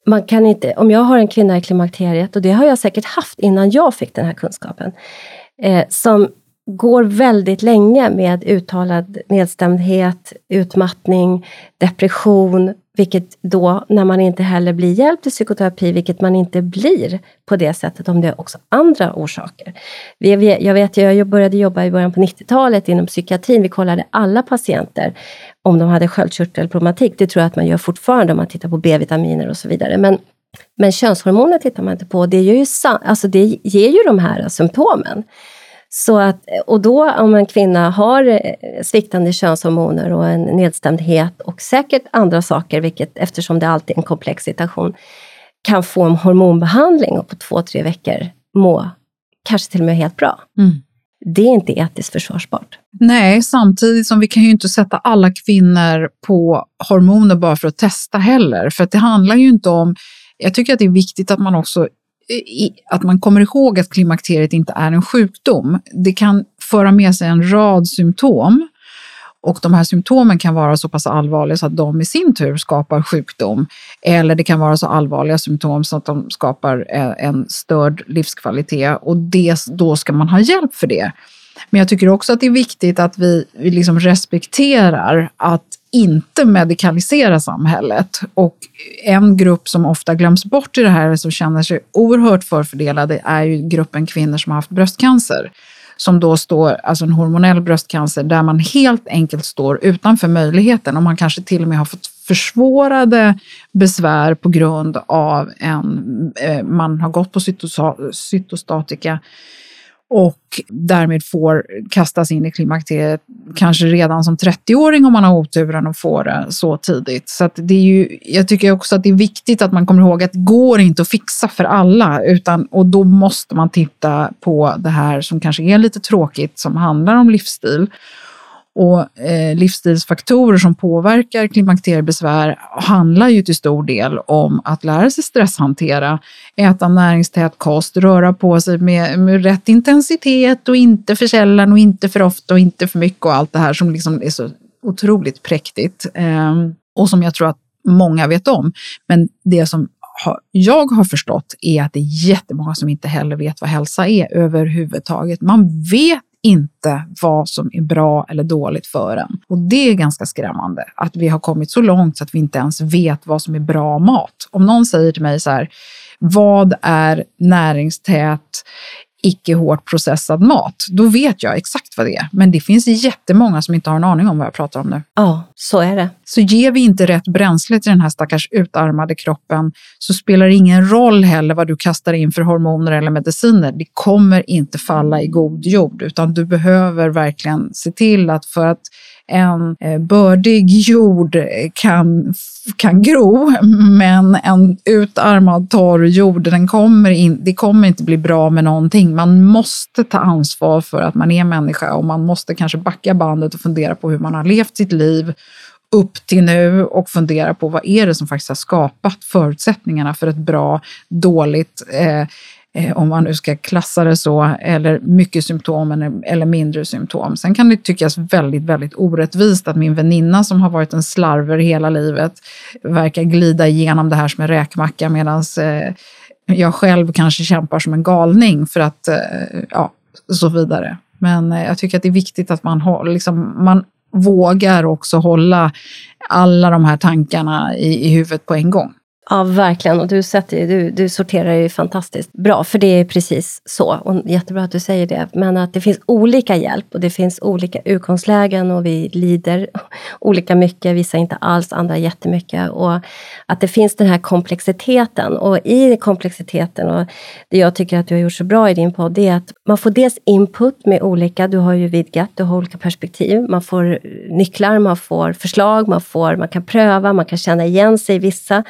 man kan inte, om jag har en kvinna i klimakteriet, och det har jag säkert haft innan jag fick den här kunskapen, eh, som går väldigt länge med uttalad nedstämdhet, utmattning, depression, vilket då, när man inte heller blir hjälpt i psykoterapi, vilket man inte blir på det sättet om det är också andra orsaker. Jag vet, jag började jobba i början på 90-talet inom psykiatrin. Vi kollade alla patienter om de hade sköldkörtelproblematik. Det tror jag att man gör fortfarande om man tittar på B-vitaminer och så vidare. Men, men könshormoner tittar man inte på. Det, gör ju, alltså det ger ju de här symptomen. Så att, och då om en kvinna har eh, sviktande könshormoner och en nedstämdhet och säkert andra saker, vilket, eftersom det alltid är en komplex situation, kan få en hormonbehandling och på två, tre veckor må kanske till och med helt bra. Mm. Det är inte etiskt försvarbart. Nej, samtidigt som vi kan ju inte sätta alla kvinnor på hormoner bara för att testa heller. För det handlar ju inte om... Jag tycker att det är viktigt att man också att man kommer ihåg att klimakteriet inte är en sjukdom. Det kan föra med sig en rad symptom och de här symptomen kan vara så pass allvarliga så att de i sin tur skapar sjukdom. Eller det kan vara så allvarliga symptom så att de skapar eh, en störd livskvalitet och det, då ska man ha hjälp för det. Men jag tycker också att det är viktigt att vi, vi liksom respekterar att inte medikalisera samhället. Och en grupp som ofta glöms bort i det här, som känner sig oerhört förfördelade, är ju gruppen kvinnor som har haft bröstcancer. Som då står, alltså en hormonell bröstcancer, där man helt enkelt står utanför möjligheten och man kanske till och med har fått försvårade besvär på grund av en, eh, man har gått på cytostatika och därmed får kastas in i klimakteriet kanske redan som 30-åring om man har oturen att få det så tidigt. Så det är ju, jag tycker också att det är viktigt att man kommer ihåg att det går inte att fixa för alla utan, och då måste man titta på det här som kanske är lite tråkigt som handlar om livsstil och eh, livsstilsfaktorer som påverkar klimakteriebesvär handlar ju till stor del om att lära sig stresshantera, äta näringstät kost, röra på sig med, med rätt intensitet och inte för sällan och inte för ofta och inte för mycket och allt det här som liksom är så otroligt präktigt eh, och som jag tror att många vet om. Men det som jag har förstått är att det är jättemånga som inte heller vet vad hälsa är överhuvudtaget. Man vet inte vad som är bra eller dåligt för en. Och det är ganska skrämmande att vi har kommit så långt så att vi inte ens vet vad som är bra mat. Om någon säger till mig så här, vad är näringstät icke hårt processad mat, då vet jag exakt vad det är. Men det finns jättemånga som inte har en aning om vad jag pratar om nu. Ja, så är det. Så ger vi inte rätt bränsle till den här stackars utarmade kroppen så spelar det ingen roll heller vad du kastar in för hormoner eller mediciner. Det kommer inte falla i god jord, utan du behöver verkligen se till att för att en eh, bördig jord eh, kan, kan gro, [LAUGHS] men en utarmad torr jord, den kommer in, det kommer inte bli bra med någonting. Man måste ta ansvar för att man är människa och man måste kanske backa bandet och fundera på hur man har levt sitt liv upp till nu och fundera på vad är det som faktiskt har skapat förutsättningarna för ett bra, dåligt Eh, Eh, om man nu ska klassa det så, eller mycket symptom eller mindre symptom. Sen kan det tyckas väldigt, väldigt orättvist att min väninna som har varit en slarver hela livet verkar glida igenom det här som en räkmacka medan eh, jag själv kanske kämpar som en galning för att, eh, ja, så vidare. Men eh, jag tycker att det är viktigt att man, har, liksom, man vågar också hålla alla de här tankarna i, i huvudet på en gång. Ja, verkligen. Och du, sätter, du, du sorterar ju fantastiskt bra, för det är precis så. Och jättebra att du säger det. Men att det finns olika hjälp och det finns olika utgångslägen och vi lider [LAUGHS] olika mycket. Vissa inte alls, andra jättemycket. Och att det finns den här komplexiteten. Och i komplexiteten, och det jag tycker att du har gjort så bra i din podd, det är att man får dels input med olika, du har ju vidgat, du har olika perspektiv. Man får nycklar, man får förslag, man, får, man kan pröva, man kan känna igen sig i vissa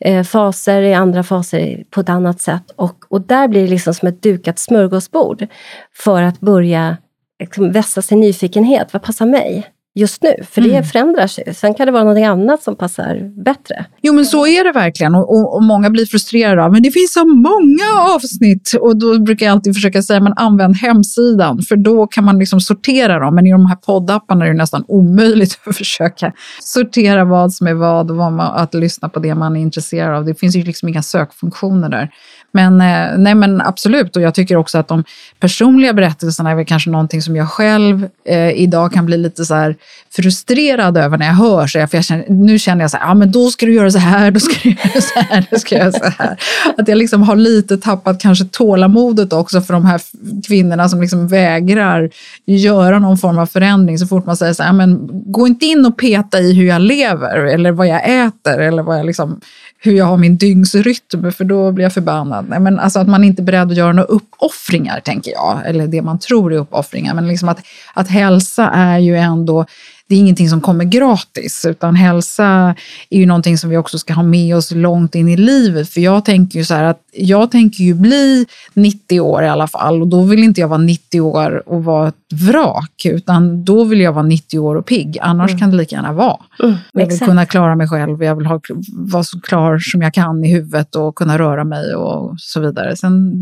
eh, faser, i andra faser på ett annat sätt. Och, och där blir det liksom som ett dukat smörgåsbord för att börja liksom, vässa sin nyfikenhet. Vad passar mig? Just nu, för det mm. förändrar sig. Sen kan det vara något annat som passar bättre. Jo, men så är det verkligen och, och, och, många blir frustrerade av, men det finns så många avsnitt och då brukar jag alltid försöka säga, men använd hemsidan, för då kan man liksom sortera dem. Men i de här poddapparna är det nästan omöjligt [LAUGHS] att försöka sortera vad som är vad och vad man, att lyssna på det man är intresserad av. Det finns ju liksom inga sökfunktioner där. Men, eh, nej, men absolut, och jag tycker också att de personliga berättelserna är väl kanske någonting som jag själv eh, idag kan bli lite så här frustrerad över när jag hör. Så jag, för jag känner, nu känner jag så här, ah, men då ska du göra så här, då ska du göra så här, då ska jag göra så här. Att jag liksom har lite tappat kanske tålamodet också för de här kvinnorna som liksom vägrar göra någon form av förändring så fort man säger så här, men gå inte in och peta i hur jag lever eller vad jag äter eller vad jag liksom hur jag har min dygnsrytm, för då blir jag förbannad. Nej, men alltså att man inte är beredd att göra några uppoffringar, tänker jag. Eller det man tror är uppoffringar. Men liksom att, att hälsa är ju ändå det är ingenting som kommer gratis, utan hälsa är ju någonting som vi också ska ha med oss långt in i livet. För jag tänker ju så här att jag tänker ju bli 90 år i alla fall och då vill inte jag vara 90 år och vara vrak, utan då vill jag vara 90 år och pigg. Annars mm. kan det lika gärna vara. Mm, jag vill kunna klara mig själv, jag vill ha, vara så klar som jag kan i huvudet och kunna röra mig och så vidare. Sen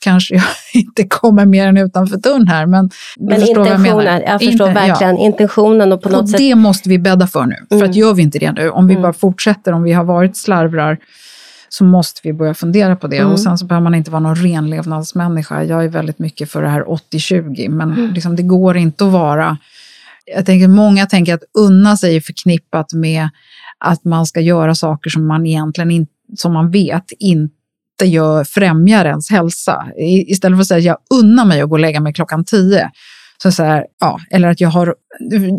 kanske jag [LAUGHS] inte kommer mer än utanför dörren här, men, men intentionen, jag, jag, förstår Inte, verkligen ja. intentionen och på något och sätt. det måste vi bädda för nu, för mm. att gör vi inte det nu, om vi mm. bara fortsätter, om vi har varit slarvrar, så måste vi börja fundera på det. Mm. Och sen så behöver man inte vara någon renlevnadsmänniska. Jag är väldigt mycket för det här 80-20, men mm. liksom, det går inte att vara... Jag tänker, många tänker att unna sig är förknippat med att man ska göra saker som man egentligen inte, som man vet inte gör, främjar ens hälsa. istället för att säga att jag unnar mig att gå och lägga mig klockan tio, så så här, ja, eller att jag har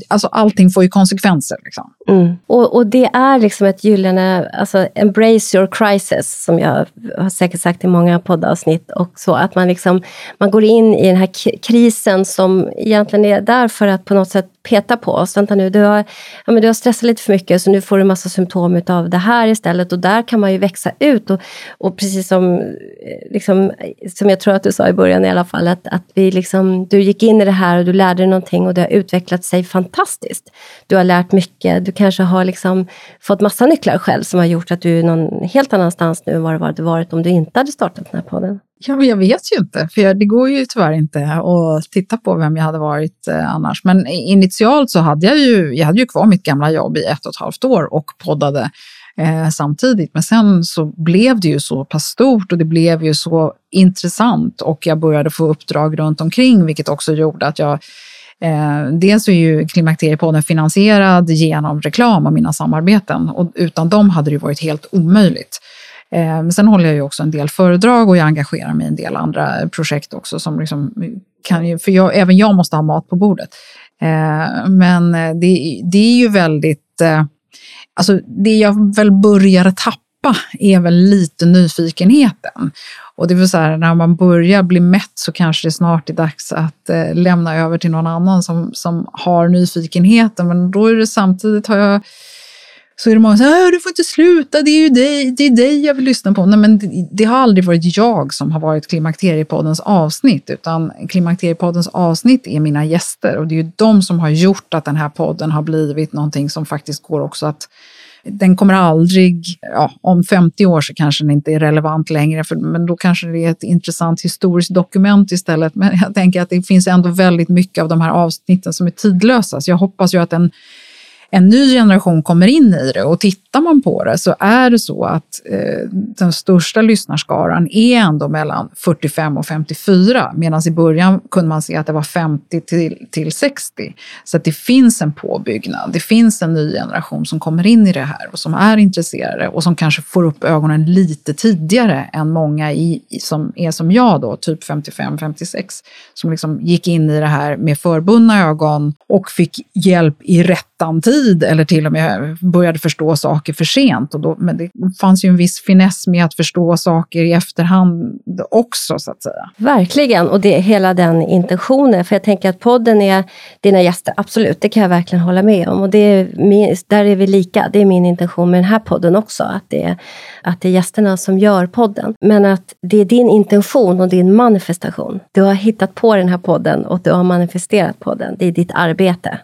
alltså allting får ju konsekvenser. Liksom. Mm. Och, och, det är liksom ett gyllene, alltså embrace your crisis, som jag har säkert sagt i många poddavsnitt. Och så, att man, liksom, man går in i den här krisen som egentligen är där för att på något sätt peta på oss. Vänta nu, du har, ja, men du har stressat lite för mycket så nu får du massa symptom av det här istället. Och där kan man ju växa ut. Och, och precis som, liksom, som jag tror att du sa i början i alla fall, att, att vi liksom, du gick in i det här och du lärde dig någonting och det har utvecklats sig fantastiskt. Du har lärt mycket, du kanske har liksom fått massa nycklar själv som har gjort att du är någon helt annanstans nu än vad du hade varit om du inte hade startat den här podden. Ja, jag vet ju inte, för det går ju tyvärr inte att titta på vem jag hade varit eh, annars. Men initialt så hade jag ju, jag hade ju kvar mitt gamla jobb i ett och ett halvt år och poddade eh, samtidigt. Men sen så blev det ju så pass stort och det blev ju så intressant och jag började få uppdrag runt omkring, vilket också gjorde att jag Eh, dels är ju Klimakteriepodden finansierad genom reklam och mina samarbeten och utan dem hade det varit helt omöjligt. Eh, sen håller jag ju också en del föredrag och jag engagerar mig i en del andra projekt också som liksom kan ju, för jag, även jag måste ha mat på bordet. Eh, men eh, det, det är ju väldigt, eh, alltså det jag väl börjar tappa är väl lite nyfikenheten. Och det vill säga, när man börjar bli mätt så kanske det snart är dags att eh, lämna över till någon annan som, som har nyfikenheten. Men då är det samtidigt, har jag, så är det många som säger ah, du får inte sluta, det är ju dig, det är dig jag vill lyssna på. Nej, men det, det, har aldrig varit jag som har varit Klimakteriepoddens avsnitt, utan Klimakteriepoddens avsnitt är mina gäster och det är ju de som har gjort att den här podden har blivit någonting som faktiskt går också att den kommer aldrig, ja, om 50 år så kanske den inte är relevant längre, för, men då kanske det är ett intressant historiskt dokument istället. Men jag tänker att det finns ändå väldigt mycket av de här avsnitten som är tidlösa, så jag hoppas ju att den en ny generation kommer in i det och tittar man på det så är det så att eh, den största lyssnarskaran är ändå mellan 45 och 54 medan i början kunde man se att det var 50 till, till 60. Så att det finns en påbyggnad. Det finns en ny generation som kommer in i det här och som är intresserade och som kanske får upp ögonen lite tidigare än många i, som är som jag då, typ 55-56, som liksom gick in i det här med förbundna ögon och fick hjälp i rättan tid eller till och med började förstå saker för sent. Och då, men det fanns ju en viss finess med att förstå saker i efterhand också så att säga. Verkligen, och det hela den intentionen. För jag tänker att podden är dina gäster, absolut, det kan jag verkligen hålla med om. Och det är min, där är vi lika, det är min intention med den här podden också. Att det, är, att det är gästerna som gör podden. Men att det är din intention och din manifestation. Du har hittat på den här podden och du har manifesterat podden. Det är ditt arbete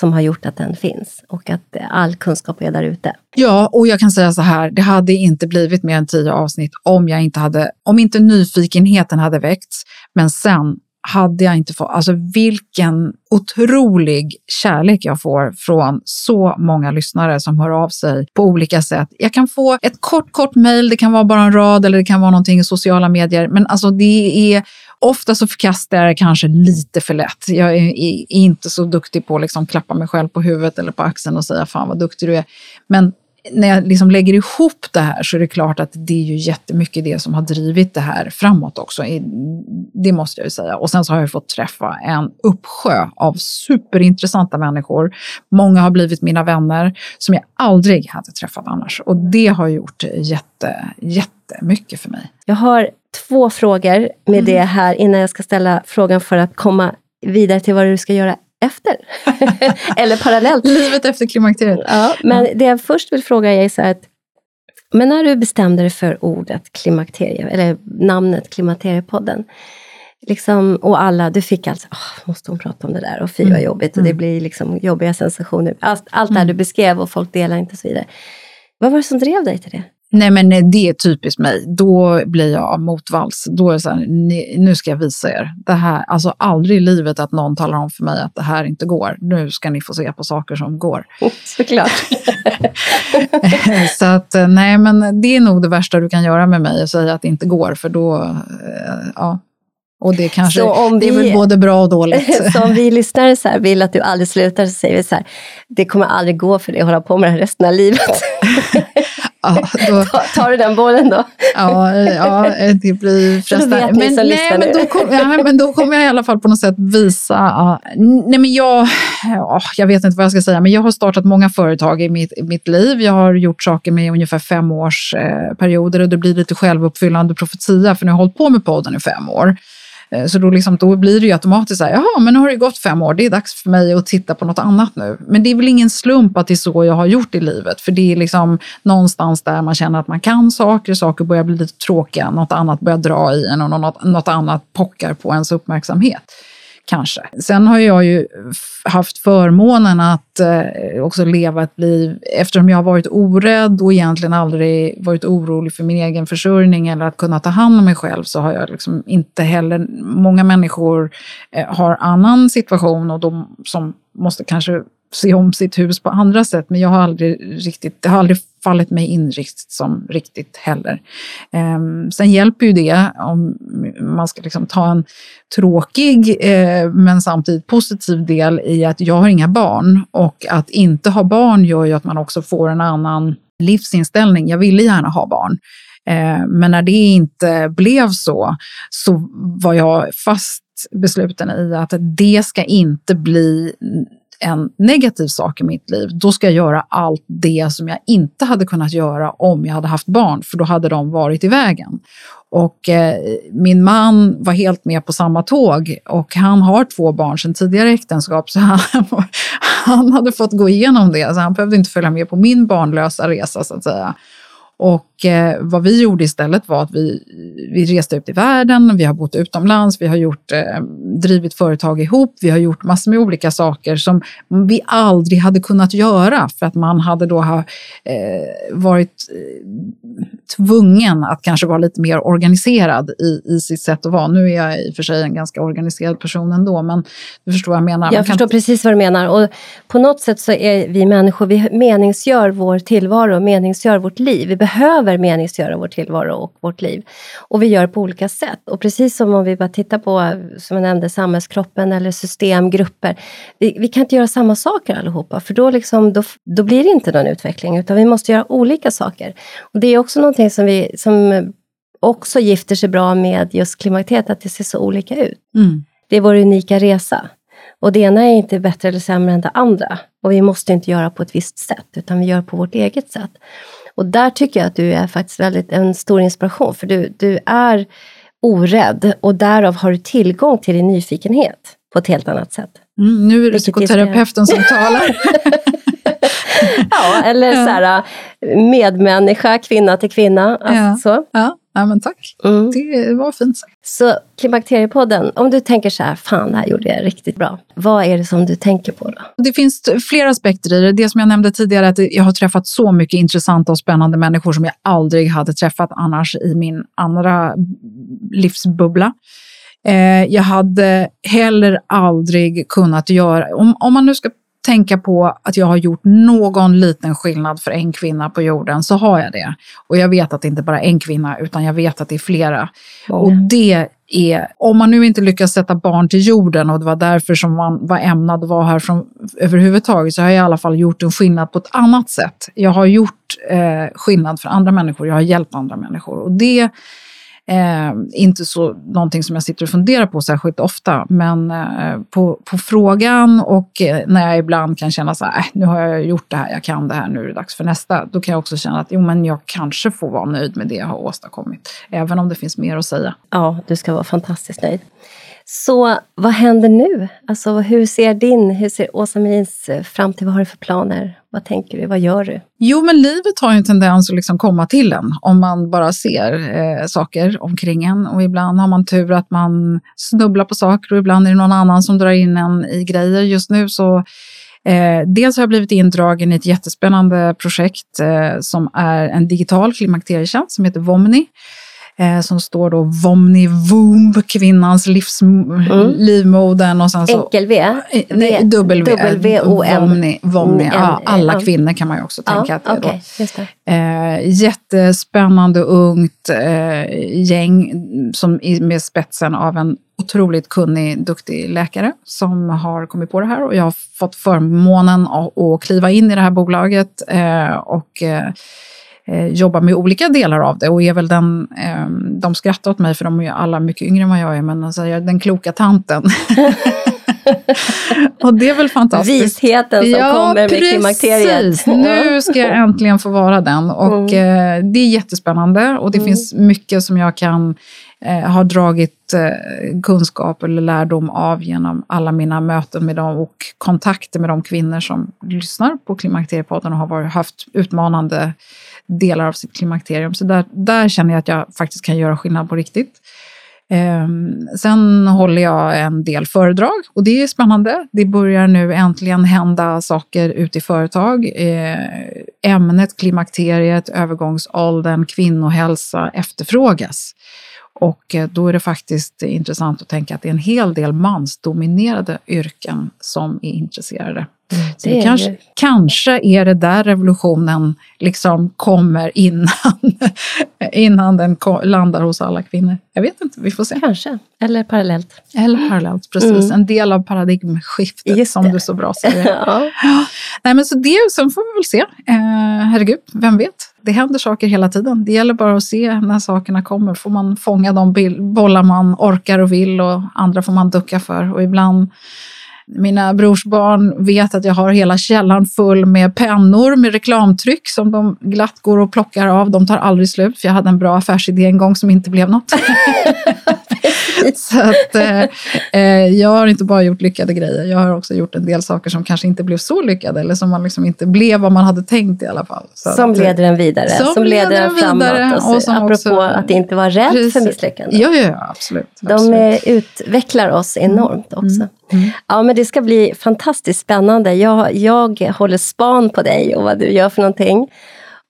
som har gjort att den finns och att all kunskap är där ute. Ja, och jag kan säga så här, det hade inte blivit mer än tio avsnitt om jag inte hade, om inte nyfikenheten hade väckts, men sen hade jag inte fått, alltså vilken otrolig kärlek jag får från så många lyssnare som hör av sig på olika sätt. Jag kan få ett kort, kort mejl, det kan vara bara en rad eller det kan vara någonting i sociala medier, men alltså det är Ofta så förkastar jag det kanske lite för lätt. Jag är inte så duktig på att liksom klappa mig själv på huvudet eller på axeln och säga fan vad duktig du är. Men när jag liksom lägger ihop det här så är det klart att det är ju jättemycket det som har drivit det här framåt också. Det måste jag ju säga. Och sen så har jag fått träffa en uppsjö av superintressanta människor. Många har blivit mina vänner som jag aldrig hade träffat annars. Och det har gjort jätte, jättemycket för mig. Jag har två frågor med mm. det här innan jag ska ställa frågan för att komma vidare till vad du ska göra efter. [LAUGHS] Eller parallellt. Livet efter klimakteriet. Ja, men det jag först vill fråga är så att men när du bestämde dig för ordet klimakterie, eller namnet Klimakteriepodden, liksom, och alla, du fick alltså, oh, måste hon prata om det där och fy vad mm. jobbigt och det mm. blir liksom jobbiga sensationer. Allt, allt det här du beskrev och folk delar inte och så vidare. Vad var det som drev dig till det? Nej men det är typiskt mig. Då blir jag motvalls. Då är det så här, nu ska jag visa er. Det här, alltså aldrig i livet att någon talar om för mig att det här inte går. Nu ska ni få se på saker som går. [LAUGHS] Såklart. [LAUGHS] så att nej men det är nog det värsta du kan göra med mig, att säga att det inte går. För då, eh, ja, och det, kanske, vi, det är väl både bra och dåligt. [LAUGHS] så om vi lyssnare så vill att du aldrig slutar så säger vi så här, det kommer aldrig gå för dig att hålla på med det här resten av livet. Ja, då, [LAUGHS] tar du den bollen då? ja, ja, det blir [LAUGHS] frestande. Men, nej, men, då kom, ja, men då kommer jag i alla fall på något sätt visa. Ja, nej, men jag, ja, jag vet inte vad jag ska säga, men jag har startat många företag i mitt, i mitt liv. Jag har gjort saker med ungefär fem års eh, perioder och det blir lite självuppfyllande profetia för nu har jag hållit på med podden i fem år. Eh, så då, liksom, då blir det ju automatiskt så här, jaha, men nu har det gått fem år, det är dags för mig att titta på något annat nu. Men det är väl ingen slump att det är så jag har gjort i livet, för det är liksom någonstans där man känner att man kan saker, saker börjar bli lite tråkiga, något annat börjar dra i en och något, något annat pockar på ens uppmärksamhet kanske. Sen har jag ju haft förmånen att eh, också leva ett liv, eftersom jag har varit orädd och egentligen aldrig varit orolig för min egen försörjning eller att kunna ta hand om mig själv, så har jag liksom inte heller... Många människor eh, har annan situation och de som måste kanske se om sitt hus på andra sätt, men jag har aldrig riktigt, det har aldrig fallit mig in riktigt som riktigt heller. Eh, sen hjälper ju det om man ska liksom ta en tråkig eh, men samtidigt positiv del i att jag har inga barn och att inte ha barn gör ju att man också får en annan livsinställning. Jag ville gärna ha barn. Ehm, men när det inte blev så, så var jag fast besluten i att det ska inte bli en negativ sak i mitt liv, då ska jag göra allt det som jag inte hade kunnat göra om jag hade haft barn, för då hade de varit i vägen. Och eh, min man var helt med på samma tåg och han har två barn sedan tidigare äktenskap, så han, [LAUGHS] han hade fått gå igenom det, så han behövde inte följa med på min barnlösa resa så att säga. Och eh, vad vi gjorde istället var att vi, vi reste ut i världen, vi har bott utomlands, vi har gjort, eh, drivit företag ihop, vi har gjort massor med olika saker som vi aldrig hade kunnat göra för att man hade då ha, eh, varit eh, tvungen att kanske vara lite mer organiserad i, i sitt sätt att vara. Nu är jag i och för sig en ganska organiserad person ändå, men du förstår vad jag menar. Jag förstår precis vad du menar. Och på något sätt så är vi människor, vi meningsgör vår tillvaro, meningsgör vårt liv. Vi behöver meningsgöra vår tillvaro och vårt liv. Och vi gör på olika sätt. Och precis som om vi bara tittar på, som jag nämnde, samhällskroppen eller system, grupper. Vi, vi kan inte göra samma saker allihopa, för då, liksom, då, då blir det inte någon utveckling, utan vi måste göra olika saker. Och det är också någonting som, vi, som också gifter sig bra med just klimakteriet, att det ser så olika ut. Mm. Det är vår unika resa. Och det ena är inte bättre eller sämre än det andra. Och vi måste inte göra på ett visst sätt, utan vi gör på vårt eget sätt. Och där tycker jag att du är faktiskt väldigt en stor inspiration, för du, du är orädd och därav har du tillgång till din nyfikenhet på ett helt annat sätt. Mm, nu är det psykoterapeuten som talar. [LAUGHS] [LAUGHS] ja, eller så här, medmänniska, kvinna till kvinna. Alltså ja, ja. Ja, men tack. Mm. Det var fint sagt. Så Klimakteriepodden, om du tänker så här, fan det här gjorde jag riktigt bra. Vad är det som du tänker på då? Det finns flera aspekter i det. Det som jag nämnde tidigare, att jag har träffat så mycket intressanta och spännande människor som jag aldrig hade träffat annars i min andra livsbubbla. Eh, jag hade heller aldrig kunnat göra, om, om man nu ska tänka på att jag har gjort någon liten skillnad för en kvinna på jorden så har jag det. Och jag vet att det inte bara är en kvinna utan jag vet att det är flera. Många. Och det är, om man nu inte lyckas sätta barn till jorden och det var därför som man var ämnad att vara här från, överhuvudtaget så har jag i alla fall gjort en skillnad på ett annat sätt. Jag har gjort eh, skillnad för andra människor, jag har hjälpt andra människor. Och det Eh, inte så någonting som jag sitter och funderar på särskilt ofta, men eh, på, på frågan och eh, när jag ibland kan känna så här, äh, nu har jag gjort det här, jag kan det här, nu är det dags för nästa. Då kan jag också känna att jo, men jag kanske får vara nöjd med det jag har åstadkommit, även om det finns mer att säga. Ja, du ska vara fantastiskt nöjd. Så vad händer nu? Alltså, hur ser din, hur ser Åsa Melins eh, framtid, vad har du för planer? Vad tänker du, vad gör du? Jo, men livet har ju en tendens att liksom komma till en om man bara ser eh, saker omkring en. Och ibland har man tur att man snubblar på saker och ibland är det någon annan som drar in en i grejer. Just nu så Eh, dels har jag blivit indragen i ett jättespännande projekt eh, som är en digital klimakterietjänst som heter Vomni eh, som står då Vomni Womb, kvinnans livs, mm. livmodern. Och sen så, Enkel-V? Eh, nej, V. W-O-M. Vomni, Vomni ja, alla ja. kvinnor kan man ju också tänka ja, att det är okay, då. Det. Eh, jättespännande ungt eh, gäng som med spetsen av en otroligt kunnig, duktig läkare som har kommit på det här och jag har fått förmånen att, att kliva in i det här bolaget eh, och eh, jobbar med olika delar av det och är väl den, eh, de skrattar åt mig för de är ju alla mycket yngre än vad jag är, men alltså, jag är den kloka tanten. [LAUGHS] och det är väl fantastiskt. Visheten som ja, kommer med precis. klimakteriet. nu ska jag äntligen få vara den. Och mm. eh, det är jättespännande och det mm. finns mycket som jag kan eh, ha dragit eh, kunskap eller lärdom av genom alla mina möten med dem och kontakter med de kvinnor som lyssnar på Klimakteriepodden och har varit, haft utmanande delar av sitt klimakterium. Så där, där känner jag att jag faktiskt kan göra skillnad på riktigt. Eh, sen håller jag en del föredrag och det är spännande. Det börjar nu äntligen hända saker ute i företag. Eh, ämnet klimakteriet, övergångsåldern, kvinnohälsa efterfrågas. Och eh, då är det faktiskt intressant att tänka att det är en hel del mansdominerade yrken som är intresserade. Mm, det, det kanske, ju... kanske är det där revolutionen liksom kommer innan, [LAUGHS] innan den landar hos alla kvinnor. Jag vet inte, vi får se. Kanske, eller parallellt. Eller parallellt, precis. Mm. En del av paradigmskiftet som du så bra säger. [LAUGHS] ja. Nej, men så det, sen får vi väl se. Eh, herregud, vem vet? Det händer saker hela tiden. Det gäller bara att se när sakerna kommer. Får man fånga de bollar man orkar och vill och andra får man ducka för. Och ibland mina brorsbarn vet att jag har hela källaren full med pennor med reklamtryck som de glatt går och plockar av. De tar aldrig slut, för jag hade en bra affärsidé en gång som inte blev något. [LAUGHS] Så att, eh, eh, jag har inte bara gjort lyckade grejer, jag har också gjort en del saker som kanske inte blev så lyckade eller som man liksom inte blev vad man hade tänkt i alla fall. Så som att, leder en vidare, som, som leder en framåt. Och, så, och som apropå också, att inte vara rädd precis, för misslyckande. Ja, ja, absolut. De absolut. utvecklar oss enormt mm. också. Mm. Mm. Ja, men det ska bli fantastiskt spännande. Jag, jag håller span på dig och vad du gör för någonting.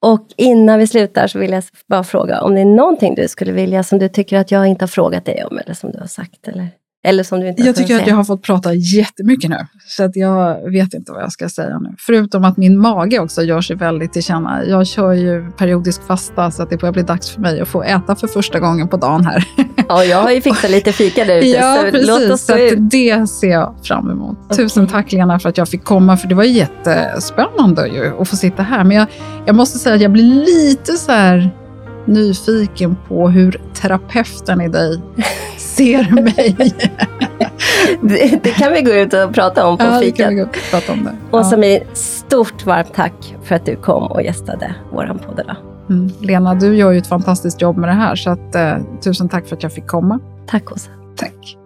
Och innan vi slutar så vill jag bara fråga om det är någonting du skulle vilja som du tycker att jag inte har frågat dig om eller som du har sagt? Eller? Eller som du inte jag tycker att jag har fått prata jättemycket nu, så att jag vet inte vad jag ska säga nu. Förutom att min mage också gör sig väldigt till känna. Jag kör ju periodisk fasta, så att det börjar bli dags för mig att få äta för första gången på dagen här. [LAUGHS] Ja, jag har ju fixat lite fika där ute, [LAUGHS] ja, så precis, låt oss så det ser jag fram emot. Okay. Tusen tack Lena för att jag fick komma, för det var jättespännande ju att få sitta här. Men jag, jag måste säga att jag blir lite så här nyfiken på hur terapeuten i dig ser [LAUGHS] mig. det, det, kan vi gå ut och prata om på ja, fikat. Och prata om det. Ja. Och Samir, stort varmt tack för att du kom och gästade vår podd idag. Mm. Lena, du gör ju ett fantastiskt jobb med det här, så att, eh, tusen tack för att jag fick komma. Tack Åsa. Tack.